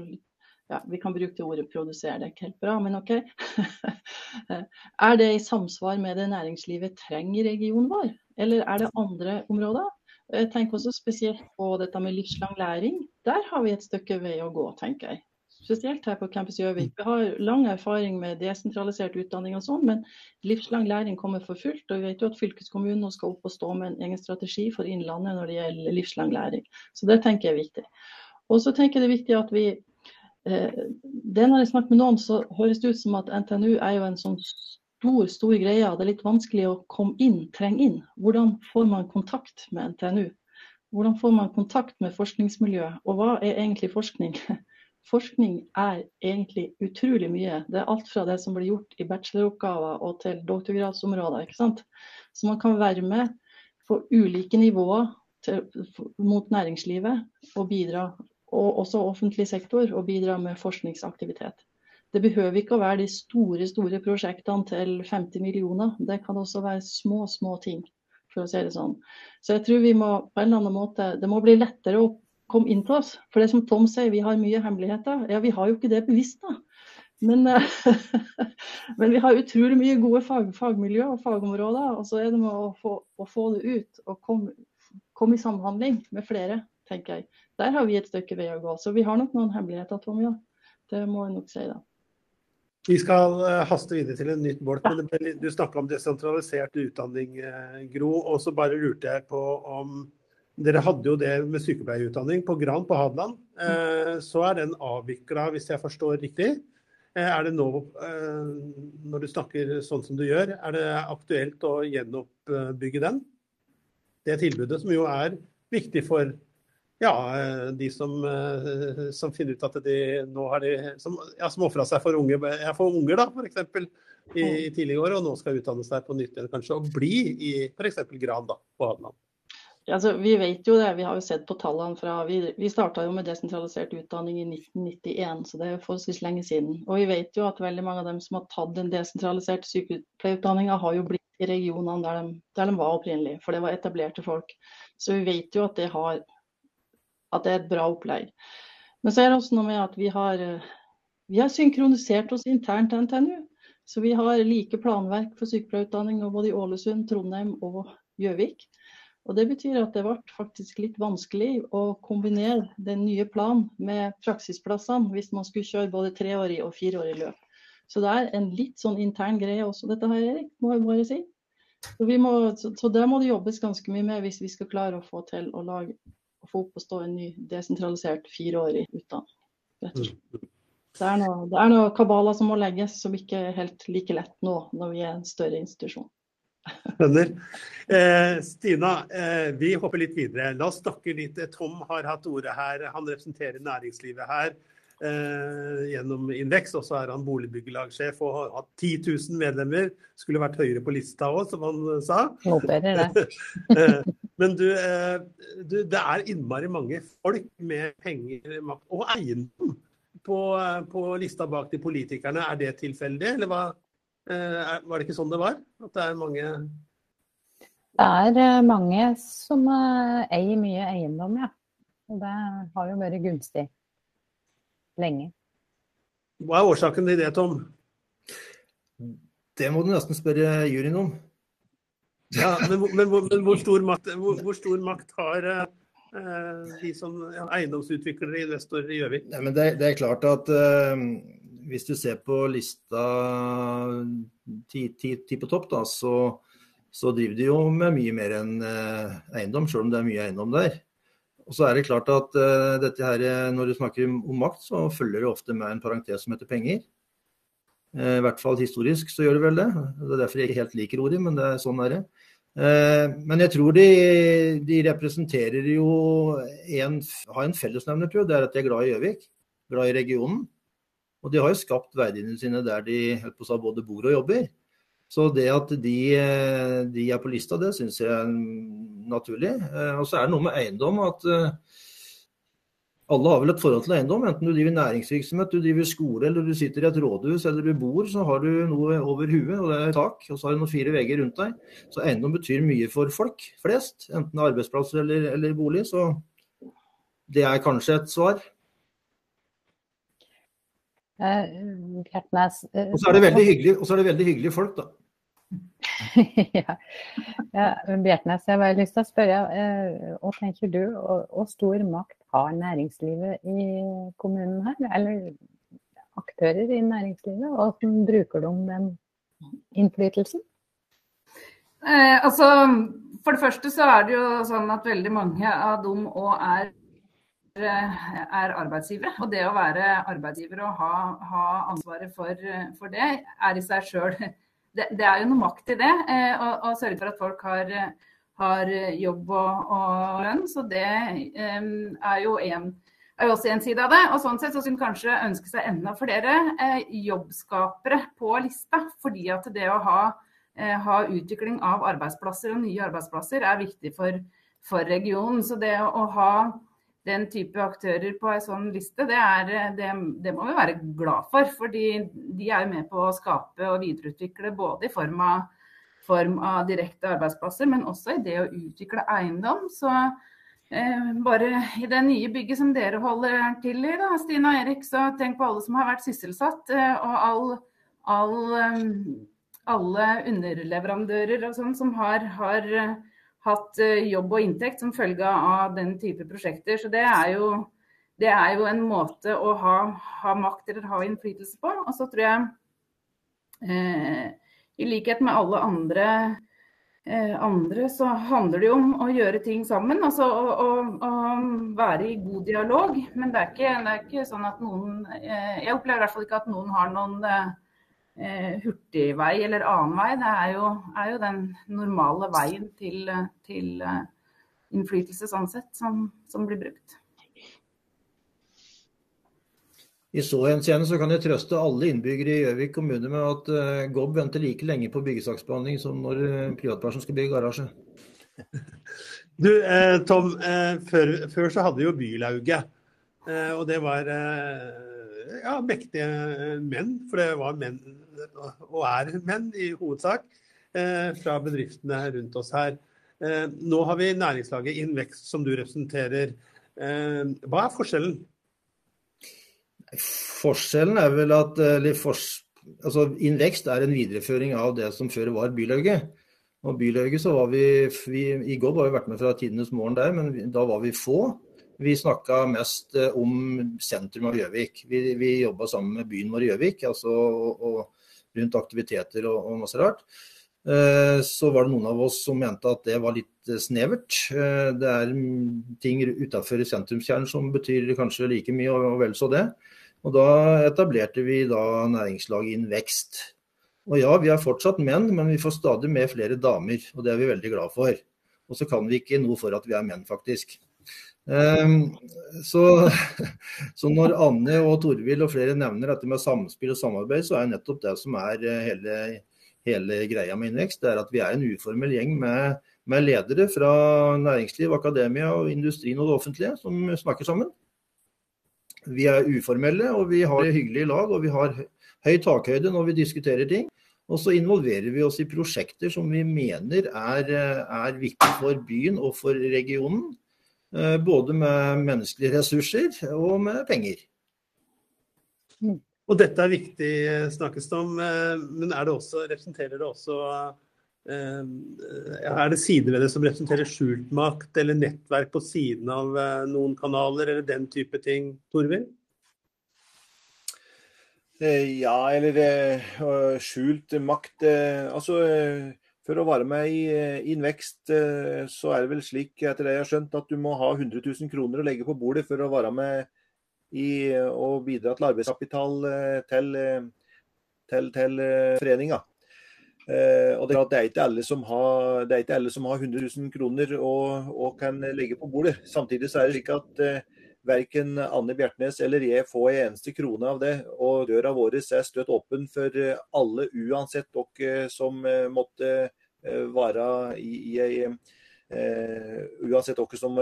ja, vi kan bruke det ordet 'produsere', det er ikke helt bra, men OK. Er det i samsvar med det næringslivet trenger i regionen vår, eller er det andre områder? Jeg tenker også spesielt på dette med livslang læring. Der har vi et stykke vei å gå, tenker jeg. Spesielt her på Campus Gjøvik. Vi har lang erfaring med desentralisert utdanning og sånn, men livslang læring kommer for fullt. Og vi vet jo at fylkeskommunen nå skal opp og stå med en egen strategi for Innlandet når det gjelder livslang læring. Så det tenker jeg er viktig. Og så tenker jeg det er viktig at vi eh, det Når jeg snakker med noen, så høres det ut som at NTNU er jo en sånn stor, stor greie. Det er litt vanskelig å komme inn, trenge inn. Hvordan får man kontakt med NTNU? Hvordan får man kontakt med forskningsmiljøet? Og hva er egentlig forskning? Forskning er egentlig utrolig mye. Det er alt fra det som blir gjort i bacheloroppgaver og til doktorgradsområder. ikke sant? Så man kan være med på ulike nivåer til, mot næringslivet og bidra, og også offentlig sektor, og bidra med forskningsaktivitet. Det behøver ikke å være de store store prosjektene til 50 millioner. Det kan også være små, små ting, for å si det sånn. Så jeg tror vi må på en eller annen måte, det må bli lettere å komme inn til oss. For det som Tom sier, vi har mye hemmeligheter. Ja, vi har jo ikke det bevisst, da. Men, men vi har utrolig mye gode fag, fagmiljø og fagområder. Og så er det med å få, å få det ut og komme, komme, i samhandling med flere, tenker jeg. Der har vi et stykke vei å gå. Så vi har nok noen hemmeligheter, Tom, ja. Det må jeg nok si, da. Vi skal eh, haste videre til en nytt bolk. men Du snakka om desentralisert utdanning, eh, Gro. Og så bare lurte jeg på om Dere hadde jo det med sykepleierutdanning på Gran på Hadeland. Eh, så er den avvikla, hvis jeg forstår riktig. Er det nå, når du snakker sånn som du gjør, er det aktuelt å gjenoppbygge den? Det tilbudet som jo er viktig for ja, eh, de som, eh, som, finner ut at de nå har de Som, ja, som ofra seg for, unge, ja, for unger, da, f.eks. I, i tidligere år, og nå skal utdanne seg på nytt igjen kanskje, og bli i f.eks. Gran da, på Hadeland. Altså, vi vet jo det, vi har jo sett på tallene fra Vi, vi starta jo med desentralisert utdanning i 1991, så det er jo forholdsvis lenge siden. Og vi vet jo at veldig mange av dem som har tatt den desentraliserte sykepleierutdanninga, har jo blitt i regionene der de, der de var opprinnelig, for det var etablerte folk. Så vi vet jo at det har at det er et bra opplegg. Men så er det også noe med at vi har, eh, vi har synkronisert oss internt til NTNU. Så vi har like planverk for sykepleierutdanning både i Ålesund, Trondheim og Gjøvik. Og Det betyr at det ble faktisk litt vanskelig å kombinere den nye planen med praksisplassene hvis man skulle kjøre både treårig og fireårig løp. Så det er en litt sånn intern greie også, dette her, Erik, må jeg bare si. Så, må, så, så det må det jobbes ganske mye med hvis vi skal klare å få til å lage å få opp og stå en ny desentralisert fireårig utdanning. Mm. Det er, noe, det er noe kabaler som må legges, som ikke er helt like lett nå når vi er en større institusjon. Skjønner. Eh, Stina, eh, vi hopper litt videre. La oss snakke litt. Tom har hatt ordet her. Han representerer næringslivet her gjennom Invex. Og så er han boligbyggelagssjef og har hatt 10 000 medlemmer. Skulle vært høyere på lista òg, som han eh, sa. Håper det. Eh, men du, eh, du, det er innmari mange folk med penger, makt og eiendom på, på, lista bak de politikerne. Er det tilfeldig, eller hva, var det ikke sånn det var? At det er mange Det er mange som eier mye eiendom, ja. Og det har jo vært gunstig lenge. Hva er årsaken til det, Tom? Det må du nesten spørre juryen om. Ja, men, men, men hvor, stor makt, hvor, hvor, stor makt, har eh, de som ja, eiendomsutviklere, investorer i Gjøvik? Det, det, er klart at eh, hvis du ser på lista ti, ti, ti på topp, da, så, så, driver de jo med mye mer enn eh, eiendom, selv om det er mye eiendom der. Og så er det klart at uh, dette her, Når du snakker om makt, så følger det ofte med en parentes som heter penger. Uh, I hvert fall historisk så gjør det vel det. Det er derfor jeg ikke helt liker ordet, men det er sånn er det. Uh, men jeg tror de, de representerer jo en, har en fellesnevner, tror jeg. Det er at de er glad i Gjøvik. Glad i regionen. Og de har jo skapt verdiene sine der de på både bor og jobber. Så det at de, de er på lista, det syns jeg naturlig. Og så er det noe med eiendom at alle har vel et forhold til eiendom. Enten du driver næringsvirksomhet, du driver skole eller du sitter i et rådhus eller du bor, så har du noe over huet, og det er tak. Og så har du noen fire vegger rundt deg. Så eiendom betyr mye for folk flest, enten det er arbeidsplasser eller, eller bolig. Så det er kanskje et svar. Eh, eh, Og så er det veldig hyggelig, folk, da. ja. ja, Bjertnæs, jeg har lyst til å spørre, eh, hva tenker du, og stor makt har næringslivet i kommunen her? Eller aktører i næringslivet, og hvordan bruker de den innflytelsen? Eh, altså, for det første så er det jo sånn at veldig mange av dem òg er er arbeidsgivere. Og det å være arbeidsgiver og ha, ha ansvaret for, for, det, er i seg sjøl det, det, er jo noe makt i det. Eh, å sørge for at folk har, har jobb og, og, lønn. Så det eh, er jo en er også en side av det. Og sånn sett så skulle kanskje ønske seg enda flere eh, jobbskapere på lista. Fordi at det å ha, eh, ha, utvikling av arbeidsplasser og nye arbeidsplasser er viktig for, for regionen. Så det å, å ha den type aktører på en sånn liste, det, er, det, det, må vi være glad for. fordi de er med på å skape og videreutvikle både i form av, form av direkte arbeidsplasser, men også i det å utvikle eiendom. Så eh, bare i det nye bygget som dere holder til i, da, Stine og Erik, så tenk på alle som har vært sysselsatt. Eh, og all, all, eh, alle underleverandører og sånn som har, har hatt eh, jobb og inntekt som følge av den type prosjekter. Så det er jo, det er jo en måte å ha, ha, makt eller ha innflytelse på. Og så tror jeg, eh, i likhet med alle andre, eh, andre, så handler det jo om å gjøre ting sammen. Altså å, å, å være i god dialog. Men det er, ikke, det er ikke, sånn at noen eh, Jeg opplever i hvert fall ikke at noen har noen eh, hurtigvei eller annen vei. Det er jo, er jo den normale veien til, til uh, innflytelse sånn sett, som, som, blir brukt. I så henseende så kan jeg trøste alle innbyggere i Gjøvik kommune med at uh, GOB venter like lenge på byggesaksbehandling som når uh, privatperson skal bygge garasje. Du, eh, Tom, eh, før, før, så hadde vi jo Bylauget. Eh, og det var ja, mektige menn, for det var menn og er menn i hovedsak, eh, fra bedriftene rundt oss her. Eh, nå har vi næringslaget Invekst som du representerer. Eh, hva er forskjellen? Forskjellen er vel at altså Invekst er en videreføring av det som før var Bylauget. Og Bylauget så var vi, vi I går har vi vært med fra tidenes morgen der, men da var vi få. Vi snakka mest om sentrum av Gjøvik. Vi, vi jobba sammen med byen vår Gjøvik. Altså, og, og rundt aktiviteter og, og masse rart. Eh, så var det noen av oss som mente at det var litt eh, snevert. Eh, det er ting utafor sentrumskjernen som betyr kanskje like mye, og vel så det. Og da etablerte vi da næringslaget Inn Vekst. Og ja, vi er fortsatt menn, men vi får stadig med flere damer, og det er vi veldig glad for. Og så kan vi ikke noe for at vi er menn, faktisk. Ehm, så, så, når Anne og Torvild og flere nevner dette med samspill og samarbeid, så er nettopp det som er eh, hele, hele greia med Innvekst, det er at vi er en uformell gjeng med, med, ledere fra næringsliv, akademia, og industrien og det offentlige som snakker sammen. Vi er uformelle, og vi har hyggelige lag, og vi har høy takhøyde når vi diskuterer ting. Og så involverer vi oss i prosjekter som vi mener er, er viktig for byen og for regionen. Eh, både med menneskelige ressurser og med penger. Mm. Og dette er viktig, eh, snakkes det om. men men det også, representerer det også Er det sider ved det som representerer skjult makt, eller nettverk på siden av noen kanaler, eller den type ting, Torvild? Ja, eller skjult makt Altså for å være med i innvekst Invekst, eh, så er det vel slik etter det jeg har skjønt, at du må ha 100 000 kroner å legge på bordet for å være med i å bidra til arbeidskapital eh, til, til, til foreninga. Og det er, det er ikke alle som har, det er ikke alle som har 100 000 kroner og, og, kan legge på bordet. Samtidig så er det slik at verken Anne Bjertnæs eller jeg får en eneste krone av det. Og døra vår er støtt åpen for alle, uansett dere som måtte Eh, være i, i uh, Uansett dere som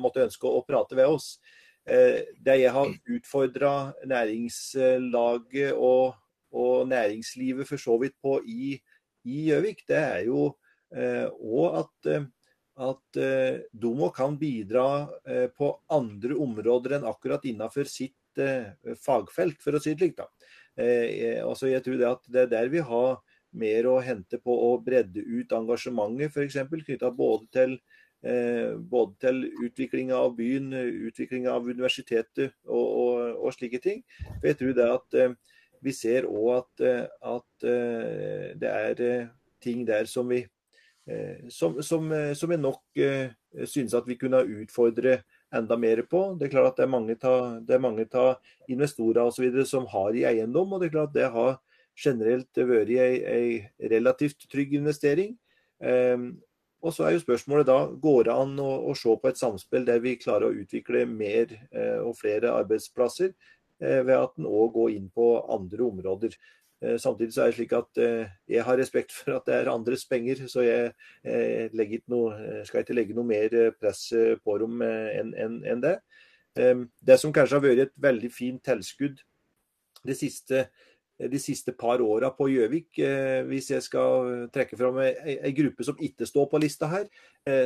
måtte ønske å, prate ved oss. det jeg har utfordra næringslaget og, og, næringslivet for så vidt på i Gjøvik, det er jo òg at at eh, Domo kan bidra eh, på andre områder enn akkurat innenfor sitt eh, fagfelt, for å si det slik. da. Altså, jeg tror det at det er der vi har mer å hente på å bredde ut engasjementet, f.eks. knytta både til både til utviklinga av byen, utviklinga av universitetet og, og, og, slike ting. For jeg tror det at vi ser òg at, at, det er ting der som vi Eh, som, som, eh, som, jeg nok eh, synes at vi kunne utfordre enda mer på. Det er klart at det er mange ta investorer og så videre som har i eiendom, og det er klart at det har generelt vært ei, relativt trygg investering. Um, og så er jo spørsmålet da, Går det an å, å, se på et samspill der vi klarer å utvikle mer eh, og flere arbeidsplasser, eh, ved at en òg går inn på andre områder. Eh, samtidig så er det slik at eh, jeg har respekt for at det er andres penger, så jeg eh, noe, skal ikke legge noe mer press på dem enn det. Det som kanskje har vært et veldig fint tilskudd de siste, de siste par åra på Gjøvik, hvis jeg skal trekke fram ei gruppe som ikke står på lista her,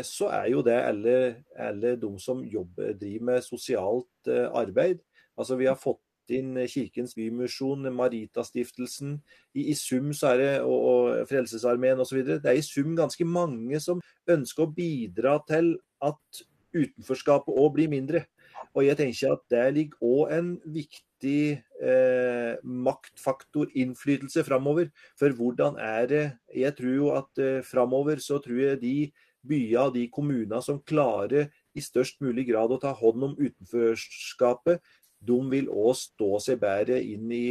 så er jo det alle, alle de som jobber, driver med sosialt arbeid. Altså Vi har fått inn Kirkens Bymisjon, Maritastiftelsen. I, I sum så er det, og, og Frelsesarmeen osv. Det er i sum ganske mange som ønsker å bidra til at utenforskapet òg blir mindre. Og jeg tenker at der ligger òg en viktig eh, maktfaktor, innflytelse, framover. For hvordan er det Jeg tror jo at eh, framover så tror jeg de byene, de kommunene som klarer i størst mulig grad å ta hånd om utenforskapet, de vil òg stå seg bedre inn i,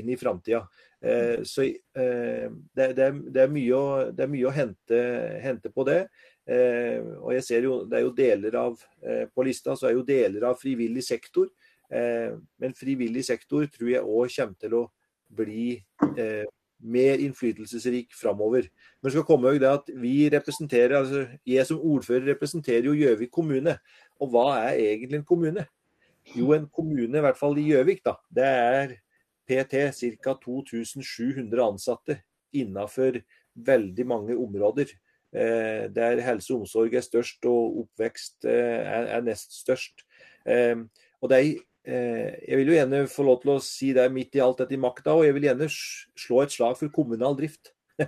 inn i framtida. Eh, så eh, det, det, er, det, er å, det, er mye å, hente, hente på det. Eh, og jeg ser jo, det er jo deler av eh, På lista så er jo deler av frivillig sektor. Eh, men frivillig sektor tror jeg òg kommer til å bli eh, mer innflytelsesrik framover. Men skal komme det at vi representerer, altså Jeg som ordfører representerer jo Gjøvik kommune. Og hva er egentlig en kommune? Jo, en kommune, i hvert fall i Gjøvik, da. Det er PT ca. 2700 ansatte innenfor veldig mange områder. Eh, der helse og omsorg er størst og oppvekst eh, er, er nest størst. Eh, og det er jeg vil jo gjerne få lov til å si det midt i alt dette i makta, og jeg vil gjerne slå et slag for kommunal drift.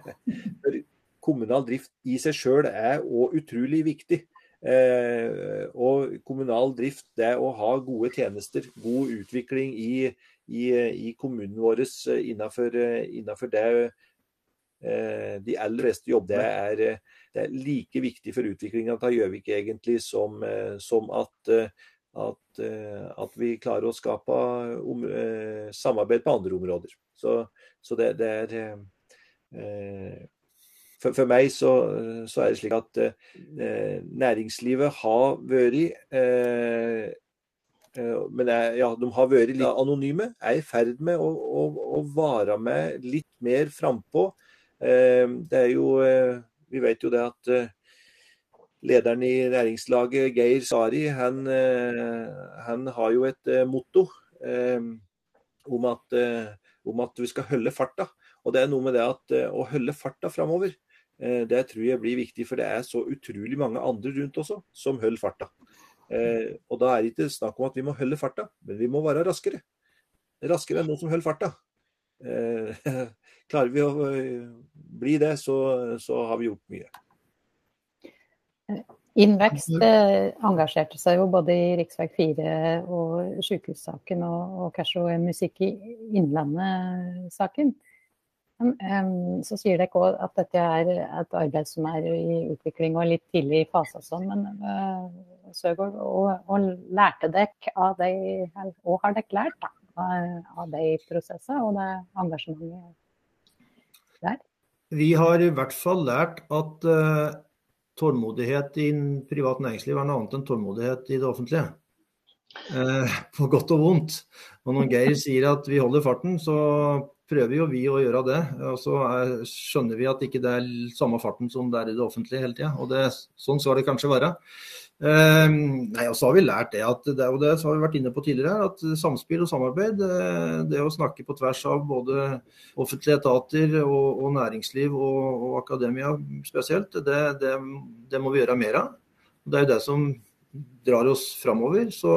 For kommunal drift i seg sjøl er òg utrolig viktig. Eh, og kommunal drift, det å ha gode tjenester, god utvikling i, i, i kommunen vår eh, innenfor, eh, innenfor det de aller fleste jobber, det er, det er like viktig for utviklinga av Gjøvik egentlig som, som at, at, at, vi klarer å skape om, samarbeid på andre områder. Så, så det, det, er for, for meg så, så, er det slik at eh, næringslivet har vært eh, eh, men jeg, ja, de har vært litt anonyme. Er i ferd med å, å, å vare med litt mer frampå. Eh, det er jo eh, Vi vet jo det at lederen i næringslaget, Geir Sari, han, han har jo et motto om at, om at vi skal holde farta. Og det er noe med det at å holde farta framover, det tror jeg blir viktig, for det er så utrolig mange andre rundt også som holder farta. Eh, og da er det ikke snakk om at vi må holde farta, men vi må være raskere. Raskere enn noen som holder farta. Eh, klarer vi å bli det, så, så har vi gjort mye. Innvekst engasjerte seg jo både i rv. 4 og sykehussaken og, og kanskje Musikk i Innlandet-saken. Så sier dere òg at dette er et arbeid som er i utvikling og litt tidlig i fase og sånn. Men uh, Søgaard, og, lærte dere av de, og har dere lært da, av det i og det engasjementet der? Vi har i hvert fall lært at uh, tålmodighet i privat næringsliv er noe annet enn tålmodighet i det offentlige. Uh, på godt og vondt. Og når Geir sier at vi holder farten, så prøver jo vi å gjøre det. Og så er, skjønner vi at ikke det er samme farten som det er i det offentlige hele tida. Og det, sånn skal det kanskje være. Eh, nei, og så har vi lært det at det, og det har vi vært inne på tidligere, at samspill og samarbeid, det, det å snakke på tvers av både offentlige etater og, og næringsliv og, og, akademia spesielt, det, det, må vi gjøre mer av. Det er jo det som drar oss framover. Så,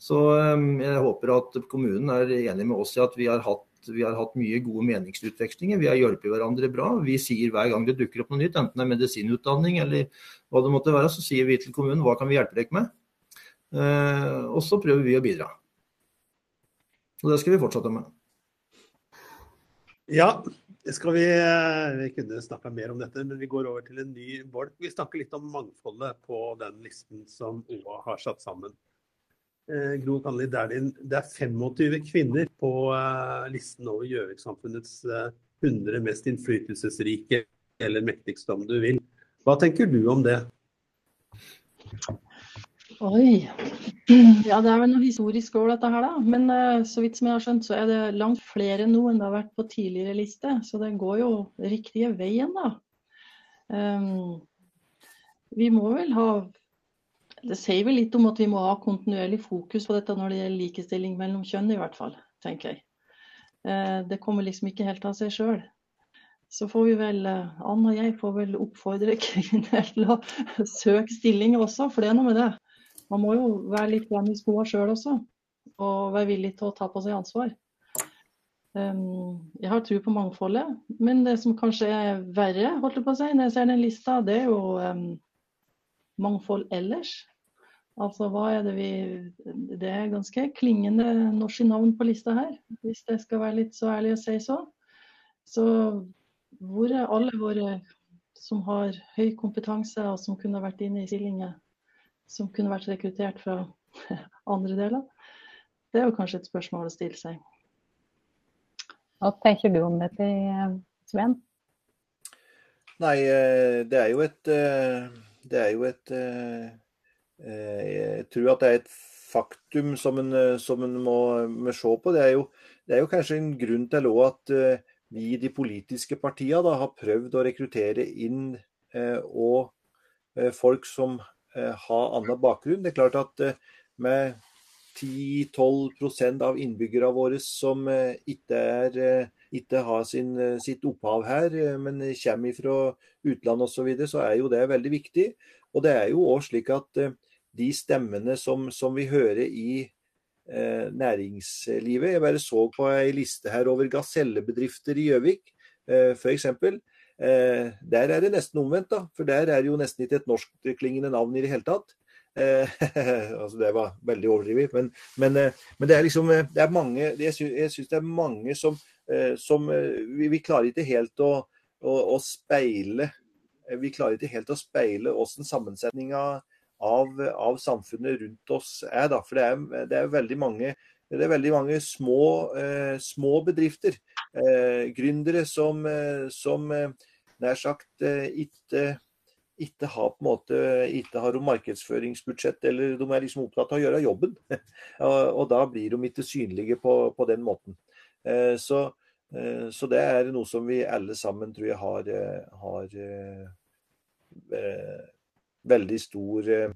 så jeg håper at kommunen er enig med oss i at vi har hatt vi har hatt mye gode meningsutvekslinger. Vi har hjulpet hverandre bra. Vi sier hver gang det dukker opp noe nytt, enten det er medisinutdanning eller hva det måtte være, så sier vi til kommunen hva kan vi hjelpe dere med. Eh, og så prøver vi å bidra. Og det skal vi fortsette med. Ja, vi, eh, vi kunne snakka mer om dette, men vi går over til en ny bolk. Vi snakker litt om mangfoldet på den listen som OA har satt sammen. Eh, Gro Kanli Dæhlin, det er 25 kvinner på eh, listen over Gjøvik-samfunnets 100 eh, mest innflytelsesrike eller mektigste, om du vil. Hva tenker du om det? Oi. Ja, det er vel noe historisk over dette her, da. Men så vidt som jeg har skjønt, så er det langt flere nå enn det har vært på tidligere liste. Så det går jo riktige veien, da. Um, vi må vel ha det sier vel litt om at vi må ha kontinuerlig fokus på dette når det gjelder likestilling mellom kjønn, i hvert fall, tenker jeg. Eh, det kommer liksom ikke helt av seg sjøl. Så får vi vel, eh, Ann og jeg får vel oppfordre kvinner til å søke stilling også, for det er noe med det. Man må jo være litt i skoa sjøl også, og være villig til å ta på seg ansvar. Um, jeg har tro på mangfoldet, men det som kanskje er verre, holdt jeg på å si, når jeg ser den lista, det er jo um, mangfold ellers. Altså hva er det vi Det er ganske klingende norske navn på lista her, hvis jeg skal være litt så ærlig å si så. Så hvor er alle våre som har høy kompetanse og som kunne vært inne i stillinger, som kunne vært rekruttert fra andre deler? Det er jo kanskje et spørsmål å stille seg. Hva tenker du om dette, Sven? Nei, eh, det er jo et, eh, det er jo et Eh, jeg tror at det er et faktum som en, eh, som en må, må, se på. Det er, jo, det er jo kanskje en grunn til at eh, vi i de politiske partiene har prøvd å rekruttere inn og folk som har annen bakgrunn. Det er klart at med 10-12% av innbyggerne våre som ikke, er, ikke har sin, sitt opphav her, men kommer fra utlandet osv., så, videre, så er jo det veldig viktig. Og det er jo også slik at de stemmene som, som vi hører i eh, næringslivet. Jeg bare så på ei liste her over gasellebedrifter i Gjøvik, eh, f.eks. Eh, der er det nesten omvendt, da. For der er det jo nesten ikke et norskklingende navn i det hele tatt. Eh, altså Det var veldig overdrevet. Men, men, eh, men, det er liksom eh, det er mange, Jeg syns det er mange som, eh, som vi, vi, klarer ikke helt å, å, å, speile Vi klarer ikke helt å speile åssen sammensetninga av, av, samfunnet rundt oss er. Da. For det er, det er veldig mange det er veldig mange små, eh, små bedrifter, eh, gründere, som, eh, som eh, nær sagt eh, ikke, ikke, har på en måte, ikke har markedsføringsbudsjett, eller de er liksom opptatt av å gjøre jobben. og, da blir de ikke synlige på, på den måten. Eh, så, så, det er noe som vi alle sammen tror jeg har, har veldig stor eh,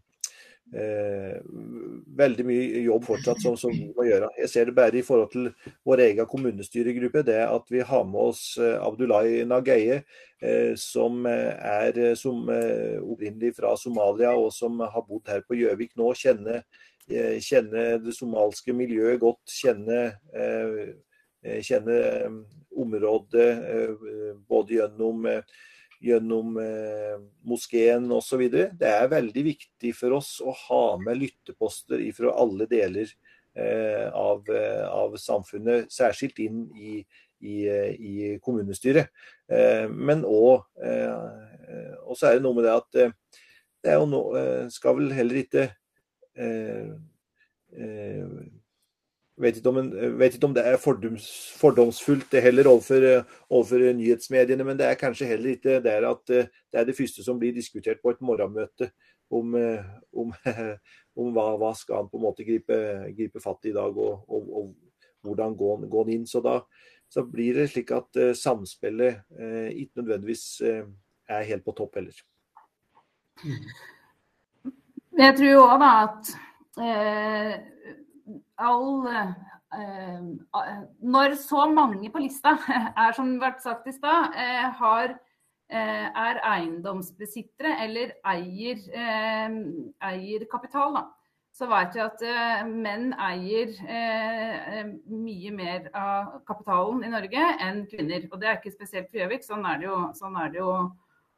eh, veldig mye jobb fortsatt som, som, vi må gjøre. Jeg ser det bare i forhold til vår egen kommunestyregruppe. Det at vi har med oss eh, Abdullahi Nageye, eh, som er eh, som, eh, opprinnelig fra Somalia og som har bodd her på Gjøvik nå. Kjenner, kjenner, det somalske miljøet godt. Kjenner, kjenner området både gjennom gjennom eh, moskeen osv. Det er veldig viktig for oss å ha med lytteposter fra alle deler eh, av, eh, av, samfunnet, særskilt inn i, i, eh, i kommunestyret. Eh, men òg eh, Og er det noe med det at det er jo no, skal vel heller ikke vet ikke, om, vet ikke om, det er fordoms, fordomsfullt det heller overfor, overfor, nyhetsmediene, men det er kanskje heller ikke det at eh, det er det første som blir diskutert på et morgenmøte om, eh, om, om hva, hva, skal han på en måte gripe, gripe fatt i i dag, og, og, og hvordan gå, han inn. Så da, så blir det slik at samspillet ikke nødvendigvis er helt på topp heller. Jeg tror òg at eh, all eh, Når så mange på lista er som det ble sagt i stad, eh, har Eh, er eiendomsbesittere eller eier, eier kapital, da. så vet vi at menn eier mye mer av kapitalen i Norge enn kvinner. Og det er ikke spesielt for Gjøvik, sånn, sånn, er det jo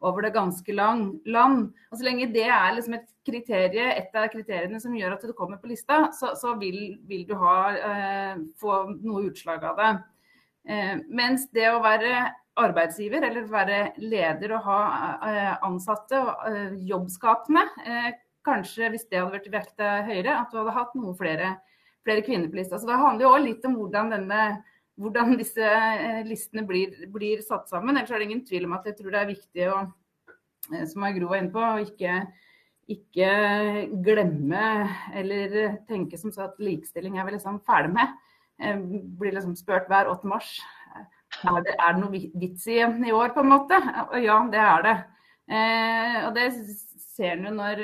over det ganske lang, land. Og Så lenge det er liksom et kriterie, et av kriteriene som gjør at du kommer på lista, så, så vil, vil, du ha, få noe utslag av det. mens det å være arbeidsgiver eller være leder og ha eh, ansatte og eh, jobbskapende. Eh, kanskje hvis det hadde vært vekta høyere, at du hadde hatt noen flere, flere kvinner på lista. Så det handler jo òg litt om hvordan, denne, hvordan disse listene blir, blir, satt sammen. Ellers er det ingen tvil om at jeg tror det er viktig å, som Gro var inne på, å ikke, ikke glemme eller tenke som så at likestilling er vi liksom ferdig med. Jeg blir liksom spurt hver 8. mars er det, er det noe vits i i år, på en måte? Og ja, det er det. Eh, og det ser en jo når,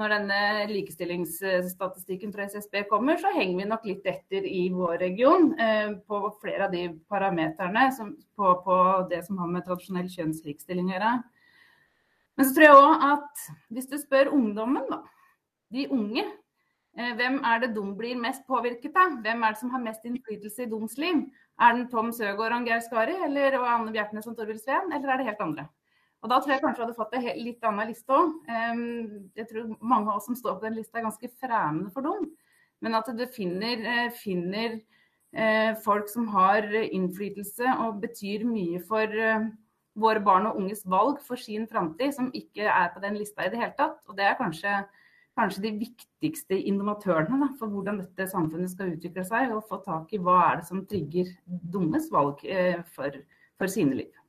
når denne likestillingsstatistikken fra SSB kommer, så henger vi nok litt etter i vår region eh, på flere av de parameterne som, på, på, det som har med tradisjonell kjønnslikestilling å gjøre. Men så tror jeg òg at hvis du spør ungdommen, da, de unge, eh, hvem er det de blir mest påvirket av? Hvem er det som har mest innflytelse i deres liv? Er det Tom Søgaard og Geir Skari eller Anne Bjertnæs og Torvild Sveen, eller er det helt andre? Og Da tror jeg kanskje du hadde fått en litt annen liste òg. Jeg tror mange av oss som står på den lista er ganske fremmede for dem. Men at du finner, eh, finner eh, folk som har innflytelse og betyr mye for eh, våre barn og unges valg for sin framtid, som ikke er på den lista i det hele tatt. Og det er kanskje kanskje de viktigste innovatørene da, for hvordan dette samfunnet skal utvikle seg, og få tak i hva er det som trigger dummes valg for, for, sine liv.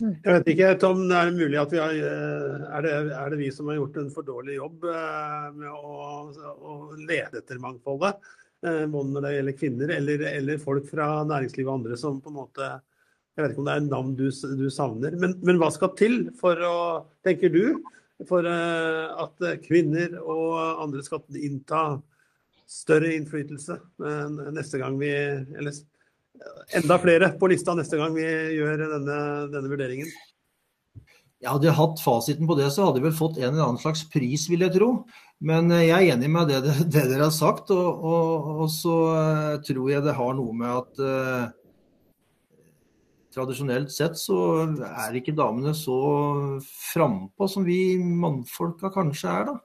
Hmm. Jeg vet ikke, Tom, er det mulig at vi har, eh, er det, er det vi som har gjort en for dårlig jobb eh, med å, å lede etter mangfoldet? Eh, både når det gjelder kvinner eller, eller, folk fra næringslivet og andre som på en måte Jeg vet ikke om det er en navn du, du savner, men, men hva skal til for å, tenker du, for at kvinner og andre skal innta større innflytelse neste gang vi Eller enda flere på lista neste gang vi gjør denne, denne vurderingen. Jeg Hadde hatt fasiten på det, så hadde jeg vel fått en eller annen slags pris, vil jeg tro. Men eh, jeg er enig med det, det dere har sagt. Og, og, og, så eh, tror jeg det har noe med at tradisjonelt sett så er ikke damene så frampå som vi mannfolka kanskje er, da.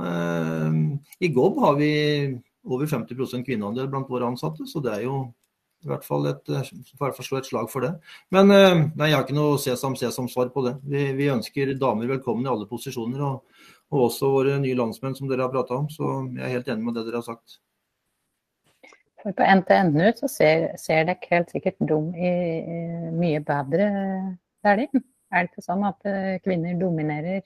Eh, I GOB har vi over 50% kvinneandel blant våre ansatte, så det er jo i hvert fall et, for slå et slag for det. Men eh, nei, jeg har ikke noe sesam-sesam-svar på det. Vi, vi, ønsker damer velkommen i alle posisjoner, og, og også våre nye landsmenn som dere har prata om. Så jeg er helt enig med det dere har sagt. For på NTNU så ser, ser dere helt sikkert dum i, i mye bedre der de. Er det ikke sånn at eh, kvinner dominerer?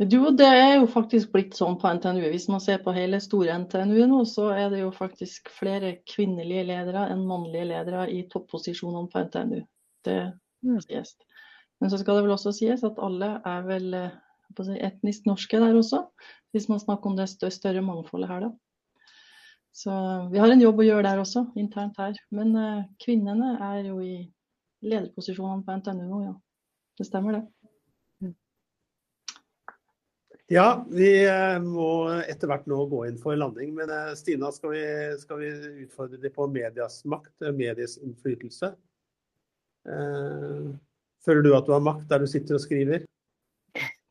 Jo, det er jo faktisk blitt sånn på NTNU. Hvis man ser på hele store NTNU nå, så er det jo faktisk flere kvinnelige ledere enn mannlige ledere i topposisjonene på NTNU. Det mm. sies. Men så skal det vel også sies at alle er vel eh, si, etnisk norske der også, hvis man snakker om det større mangfoldet her, da. Så vi har en jobb å gjøre der også, internt her. Men uh, kvinnene er jo i lederposisjonene på NTNU nå, ja. Det stemmer det. Ja, vi eh, må etter hvert nå gå inn for landing. Men uh, Stina, skal vi, skal vi utfordre deg på medias makt, medies innflytelse? Føler du at du har makt der du sitter og skriver?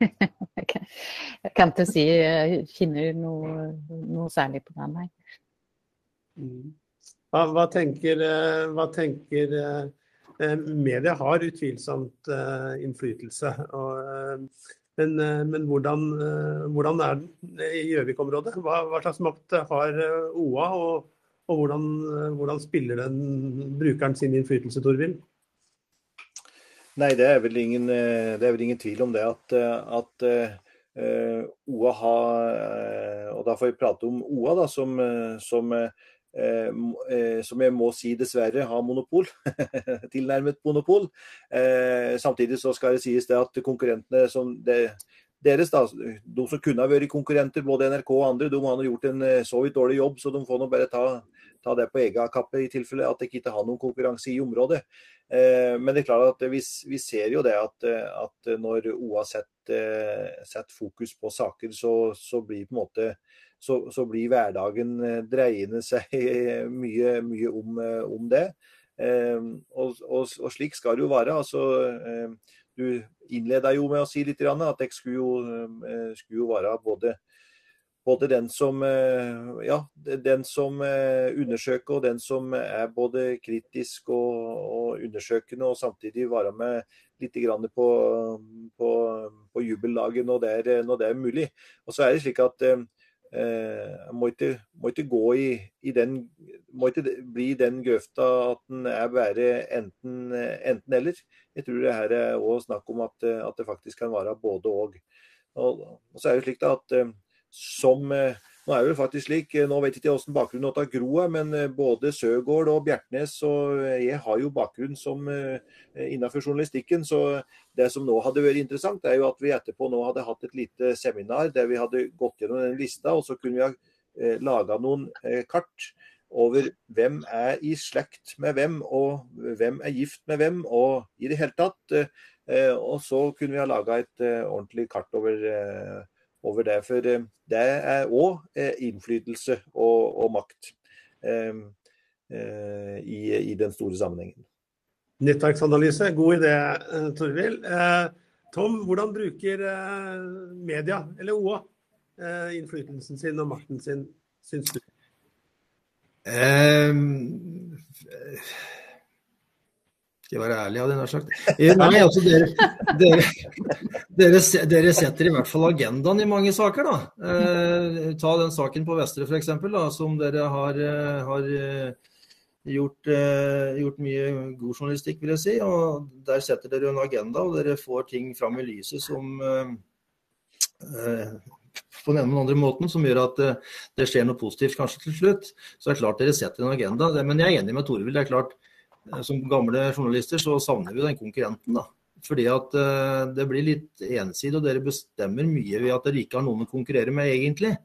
jeg kan ikke si jeg kjenner noe, noe særlig på den, nei. Mm. Hva, hva, tenker, eh, hva tenker eh, eh, Media har utvilsomt innflytelse. Og, men, men hvordan, hvordan, er den i Gjøvik-området? Hva, hva, slags makt har OA, og, og hvordan, hvordan, spiller den brukeren sin innflytelse, Torvild? Nei, det er, ingen, det er vel ingen tvil om det at, at OA har Og da får vi prate om OA da, som, som som jeg må si dessverre har monopol. Tilnærmet monopol. Samtidig så skal det sies det at konkurrentene som det, deres, da, de som kunne ha vært konkurrenter, både NRK og andre, de har gjort en så vidt dårlig jobb, så de får nå bare ta, ta det på egen kappe i tilfelle at de ikke har noen konkurranse i området. Eh, men det er klart at vi, vi ser jo det at, at når OA setter, setter, fokus på saker, så, så blir på en måte så, så, blir hverdagen eh, dreiende seg mye, mye om, om, det. Eh, og, og, og, slik skal det jo være. Altså, du innleda jo med å si litt at jeg skulle jo, skulle jo være både både den som, eh, ja, den som eh, undersøker og den som er både kritisk og, og undersøkende, og samtidig være med litt på, på, på jubellaget når når det er mulig. Og så er det slik at eh, må må ikke gå i, i, den må ikke bli i den grøfta at den er bare enten, enten. Jeg tror det her er også snakk om at, at, det faktisk kan være både og. Og, og så er det slik at som eh, nå er det faktisk slik, eh, nå vet jeg ikke hvordan bakgrunnen Gro er, men eh, både Søgaard og Bjertnæs og jeg har jo bakgrunn som innenfor journalistikken. Så det som nå hadde vært interessant, er jo at vi etterpå nå hadde hatt et lite seminar der vi hadde gått gjennom den lista, og så kunne vi ha laga noen kart over hvem er i slekt med hvem, og hvem er gift med hvem, og i det hele tatt. Og så kunne vi ha laga et ordentlig kart over over det. For eh, det er òg eh, innflytelse og, og makt eh, i, i, den store sammenhengen. Nettverksanalyse, god idé, Torvild. Tom, hvordan bruker media, eller OA, innflytelsen sin og makten sin, syns du? Um, skal jeg være ærlig, hadde jeg nær sagt. Eh, nei, altså dere, dere, dere, dere, setter i hvert fall agendaen i mange saker, da. Eh, ta den saken på Vestre f.eks., som dere har, eh, har gjort, eh, gjort, mye god journalistikk, vil jeg si. Og der setter dere en agenda, og dere får ting fram i lyset som eh, eh på den ene eller andre måten, som gjør at det skjer noe positivt kanskje til slutt. Så det er klart dere setter en agenda. Men jeg er enig med Torvild. Det er klart Eh, som gamle journalister så savner vi den konkurrenten. da. Fordi at uh, det blir litt ensidig, og dere bestemmer mye ved at dere ikke har noen å konkurrere med, egentlig.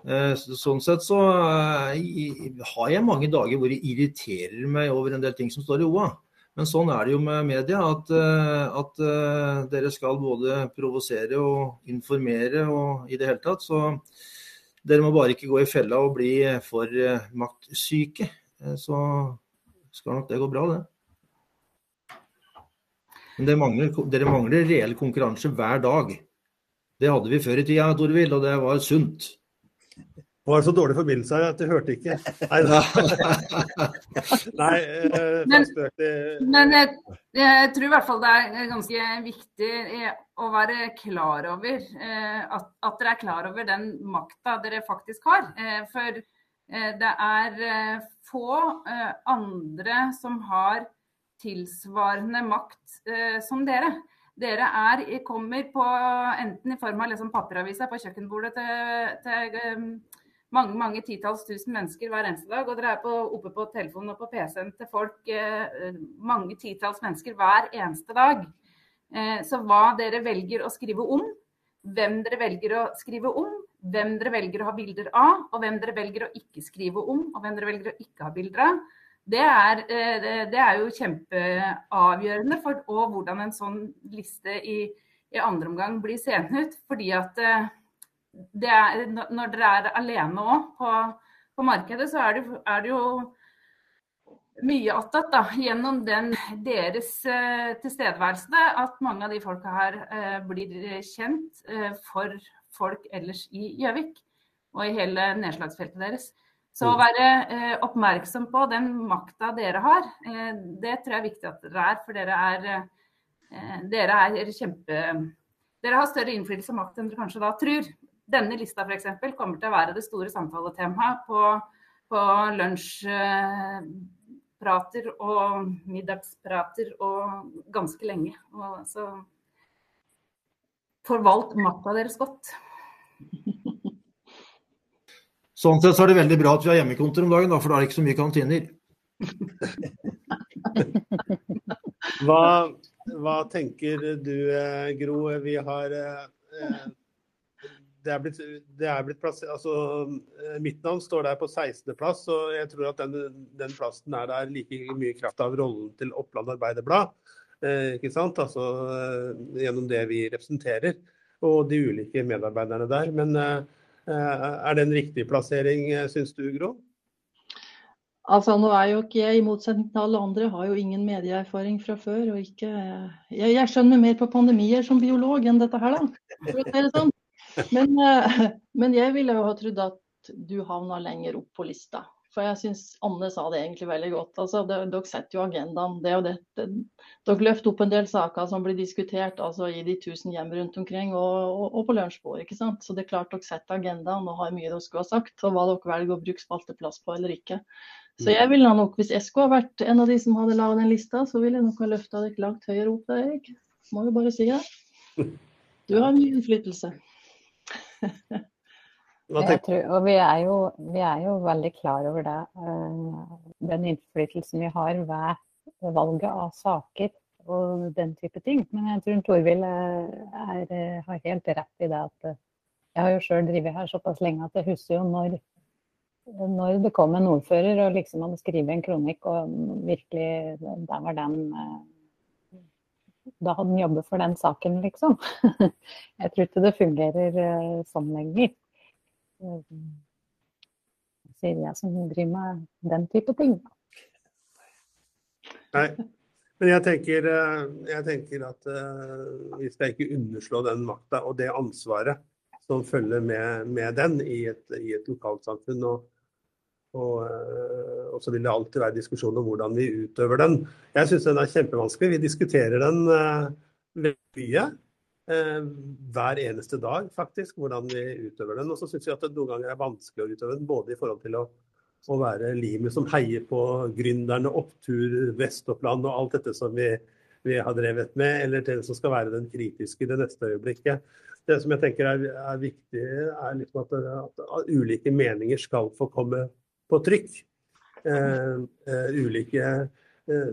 Uh, sånn sett så har jeg mange dager hvor jeg irriterer meg over en del ting som står i OA. Men sånn er det jo med media, at, at dere skal både provosere og informere og i det hele tatt. Så dere må bare ikke gå i fella og bli for maktsyke. Så skal nok det gå bra, det. Men det mangler, dere mangler reell konkurranse hver dag. Det hadde vi før i tida, Torvild, og det var sunt. Det var så dårlig forbindelse her at jeg hørte ikke. Nei, Nei eh, men, men jeg, jeg, tror i hvert fall det er ganske viktig å være klar over eh, at, at, dere er klar over den makta dere faktisk har. Eh, for det er eh, få eh, andre som har tilsvarende makt eh, som dere. Dere er, kommer på, enten i form av liksom papiravisa på kjøkkenbordet til, til eh, mange mange titalls tusen mennesker hver eneste dag. Og dere er på, oppe på telefonen og på PC-en til folk, eh, mange titalls mennesker hver eneste dag. Eh, så hva dere velger å skrive om, hvem dere velger å skrive om, hvem dere velger å ha bilder av, og hvem dere velger å ikke skrive om, og hvem dere velger å ikke ha bilder av. Det er, eh, det er jo kjempeavgjørende for og hvordan en sånn liste i, i andre omgang blir seende ut. Fordi at det er, når dere er alene òg på, på, markedet, så er det, er det jo mye attåt gjennom den deres uh, tilstedeværelse at mange av de folka her blir kjent for folk ellers i Gjøvik og i hele nedslagsfeltet deres. Så å mm. være eh, oppmerksom på den makta dere har, eh, det tror jeg er viktig at dere er. For dere er, eh, dere er kjempe Dere har større innflytelse og makt enn dere kanskje da tror. Denne lista f.eks. kommer til å være det store samtaletemaet på, på lunsjprater og middagsprater og ganske lenge. Og så forvalt makta deres godt. Sånn sett så er det veldig bra at vi har hjemmekontor om dagen, da, for da er det ikke så mye kantiner. hva, hva, tenker du, eh, Gro? Vi har eh, det er blitt, det er blitt plass, altså, Mitt navn står der på 16.-plass, og jeg tror at den, den, plassen er der like mye kraft av rollen til Oppland Arbeiderblad. Eh, ikke sant? Altså, eh, gjennom det vi representerer, og de ulike medarbeiderne der. Men eh, er det en riktig plassering, syns du, Gro? Altså, nå er jo ikke jeg, i motsetning til alle andre, har jo ingen medieerfaring fra før. og ikke, jeg, jeg skjønner mer på pandemier som biolog enn dette her, da. For å si det sånn. Men, men, jeg ville jo ha trodd at du havna lenger opp på lista. For jeg syns Anne sa det egentlig veldig godt. Altså, det, dere setter jo agendaen. Det og det, det, dere løfter opp en del saker som blir diskutert altså, i de tusen hjem rundt omkring og, og, og på lunsjbord. ikke sant? Så det er klart dere setter agendaen og har mye dere skulle ha sagt, og hva dere velger å bruke spalteplass på eller ikke. Så jeg ville nok, hvis jeg skulle ha vært en av de som hadde laget den lista, så ville jeg nok ha løfta dere langt høyere opp der, Erik. Må jo bare si det. Du har mye innflytelse. Tror, og vi er, jo, vi er, jo, veldig klar over det. Eh, den innflytelsen vi har ved valget av saker og den type ting. Men jeg tror Torvild eh, har helt rett i det at eh, jeg har jo sjøl drevet her såpass lenge at jeg husker jo når, når det kom en ordfører og liksom hadde skrevet en kronikk og virkelig Der var den da hadde han jobbet for den saken, liksom. Jeg tror ikke det fungerer sånn lenger. Uh, sier jeg som driver med den type ting. Nei, men jeg tenker, eh, jeg tenker at uh, vi skal ikke underslå den makta og det ansvaret som følger med, med den i et, i et lokalsamfunn. Og, og, eh, og, så vil det alltid være diskusjon om hvordan vi utøver den. Jeg syns den er kjempevanskelig. Vi diskuterer den veldig mye. Uh, hver eneste dag, faktisk, hvordan vi utøver den. Og så syns jeg at det noen ganger er vanskelig å utøve den, både i forhold til å, å være limet som heier på gründerne, opptur, Vest-Oppland og alt dette som vi, vi, har drevet med, eller til det som skal være den kritiske i det neste øyeblikket. Det som jeg tenker er, er viktig, er liksom at, at, ulike meninger skal få komme på trykk. Eh, eh, ulike eh,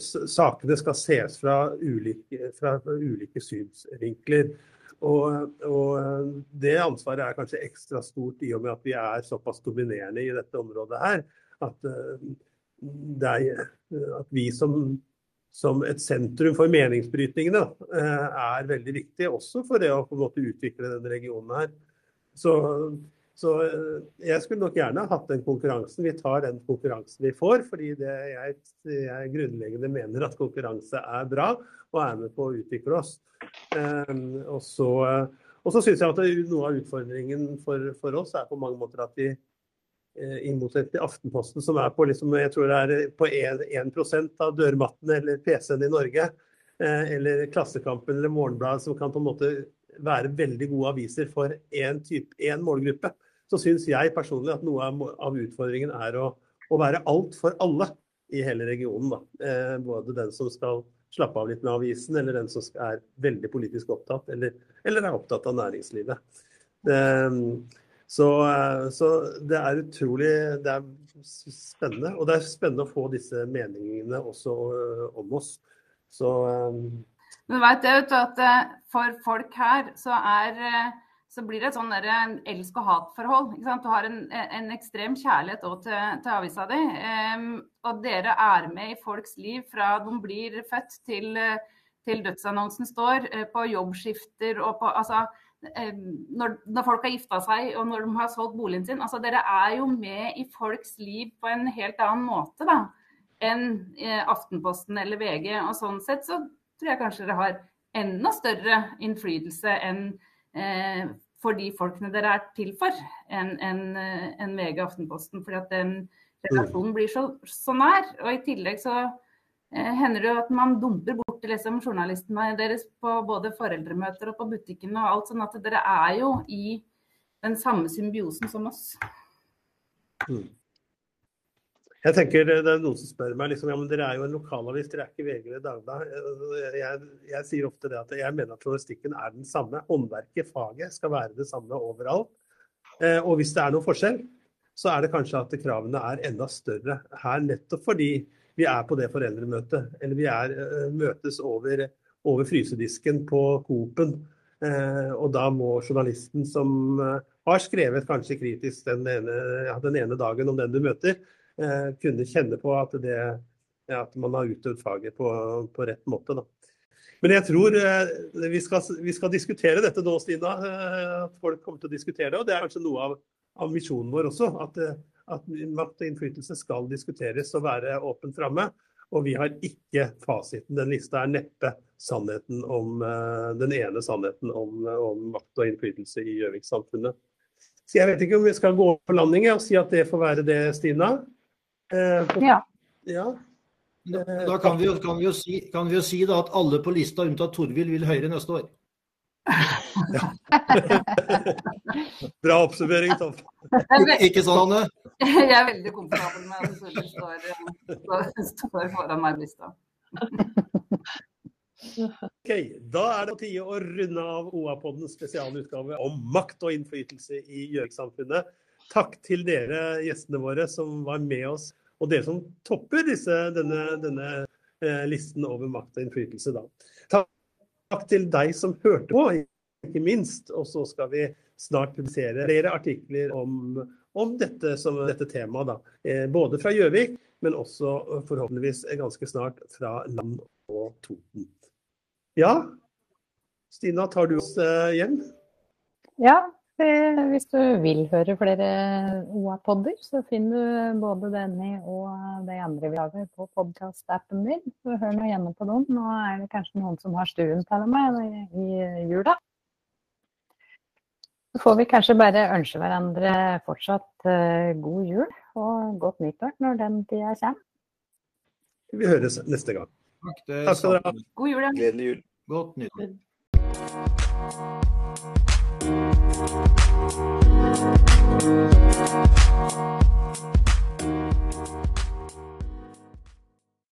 sakene skal ses fra ulike, fra ulike synsvinkler. Og, og, det ansvaret er kanskje ekstra stort i og med at vi er såpass dominerende i dette området her. At, er, at vi som, som, et sentrum for meningsbrytningene er veldig viktig også for det å på en måte utvikle denne regionen her. Så så eh, jeg skulle nok gjerne hatt den konkurransen. Vi tar den konkurransen vi får, fordi jeg, jeg, grunnleggende mener at konkurranse er bra og er med på å utvikle oss. Um, og så, og så syns jeg at noe av utfordringen for, for, oss er på mange måter at vi eh, i motsetning til Aftenposten, som er på liksom, jeg tror det er på 1, 1 av dørmattene eller PC-en i Norge, eh, eller Klassekampen eller Morgenbladet, som kan på en måte være veldig gode aviser for én målgruppe så syns jeg personlig at noe av utfordringen er å, å være alt for alle i hele regionen. Eh, både den som skal slappe av litt med avisen, eller den som er veldig politisk opptatt, eller, eller er opptatt av næringslivet. Eh, så, eh, så, det er utrolig det er spennende. Og det er spennende å få disse meningene også uh, om oss. Så eh. Men vet du at for folk her så er så blir det et sånn elsk- og hatforhold. Du har en, en, ekstrem kjærlighet til, til, avisa di. Um, og dere er med i folks liv fra de blir født til, til dødsannonsen står, uh, på jobbskifter og på altså, når, når, folk har gifta seg og når de har solgt boligen sin. altså Dere er jo med i folks liv på en helt annen måte da, enn uh, Aftenposten eller VG. Og sånn sett så tror jeg kanskje dere har enda større innflytelse enn eh, for de folkene dere er til for, enn en, en VG Aftenposten. fordi at den relasjonen blir så, så, nær. Og i tillegg så eh, hender det jo at man dumper bort liksom, journalistene deres på både foreldremøter og på butikken og alt. Sånn at dere er jo i den samme symbiosen som oss. Mm. Jeg tenker Det er noen som spør meg liksom, ja, men dere er jo en lokalavis, dere er ikke VG eller Dagbladet. Jeg, jeg, sier ofte det at jeg mener at journalistikken er den samme. Håndverket, faget, skal være det samme overalt. Eh, og hvis det er noen forskjell, så er det kanskje at kravene er enda større her, nettopp fordi vi er på det foreldremøtet. Eller vi er, uh, møtes over, over, frysedisken på Coop-en. Eh, og da må journalisten som har skrevet kanskje kritisk den ene, ja, den ene, dagen om den du møter, kunne kjenne på at, det, at man har utøvd faget på, på rett måte. Da. Men jeg tror vi skal, vi skal, diskutere dette nå, Stina. At folk kommer til å diskutere det. Og det er kanskje noe av av misjonen vår også. At, eh, at, makt og innflytelse skal diskuteres og være åpent framme. Og vi har ikke fasiten. Den lista er neppe sannheten om, den ene sannheten om, om, makt og innflytelse i Gjøvik-samfunnet. Så jeg vet ikke om vi skal gå på landing og si at det får være det, Stina. Uh, ja. ja. Da kan vi, jo, kan, vi si, kan vi, jo, si, at alle på lista unntatt Torvild vil Høyre neste år. Bra oppsummering, Tom. Ikke sånn, Anne? Jeg er veldig komfortabel med at Solveig står, står, står foran meg på lista. Ok, Da er det på tide å runde av OA-poddens spesialutgave om makt og innflytelse i Gjøvik-samfunnet. Takk til dere gjestene våre som var med oss, og dere som topper disse, denne, denne eh, listen over makt og innflytelse. Da. Takk takk til deg som hørte på, ikke minst. Og så skal vi snart publisere flere artikler om, om dette, dette temaet. Da. Eh, både fra Gjøvik, men også forhåpentligvis ganske snart fra Land og Toten. Ja, Stina, tar du oss eh, hjem? Ja, hvis du vil høre flere OA-podder, så finner du både denne og de andre vi lager på podkast-appen din. Så hør nå gjennom på noen. Nå er det kanskje noen som har stuen til meg i jula. Så får vi kanskje bare ønske hverandre fortsatt eh, god jul og godt nyttår når den tida kommer. Vi høres neste gang. Takk, Takk skal dere ha. God jul. Gledelig jul. Godt nyttår. Thank you.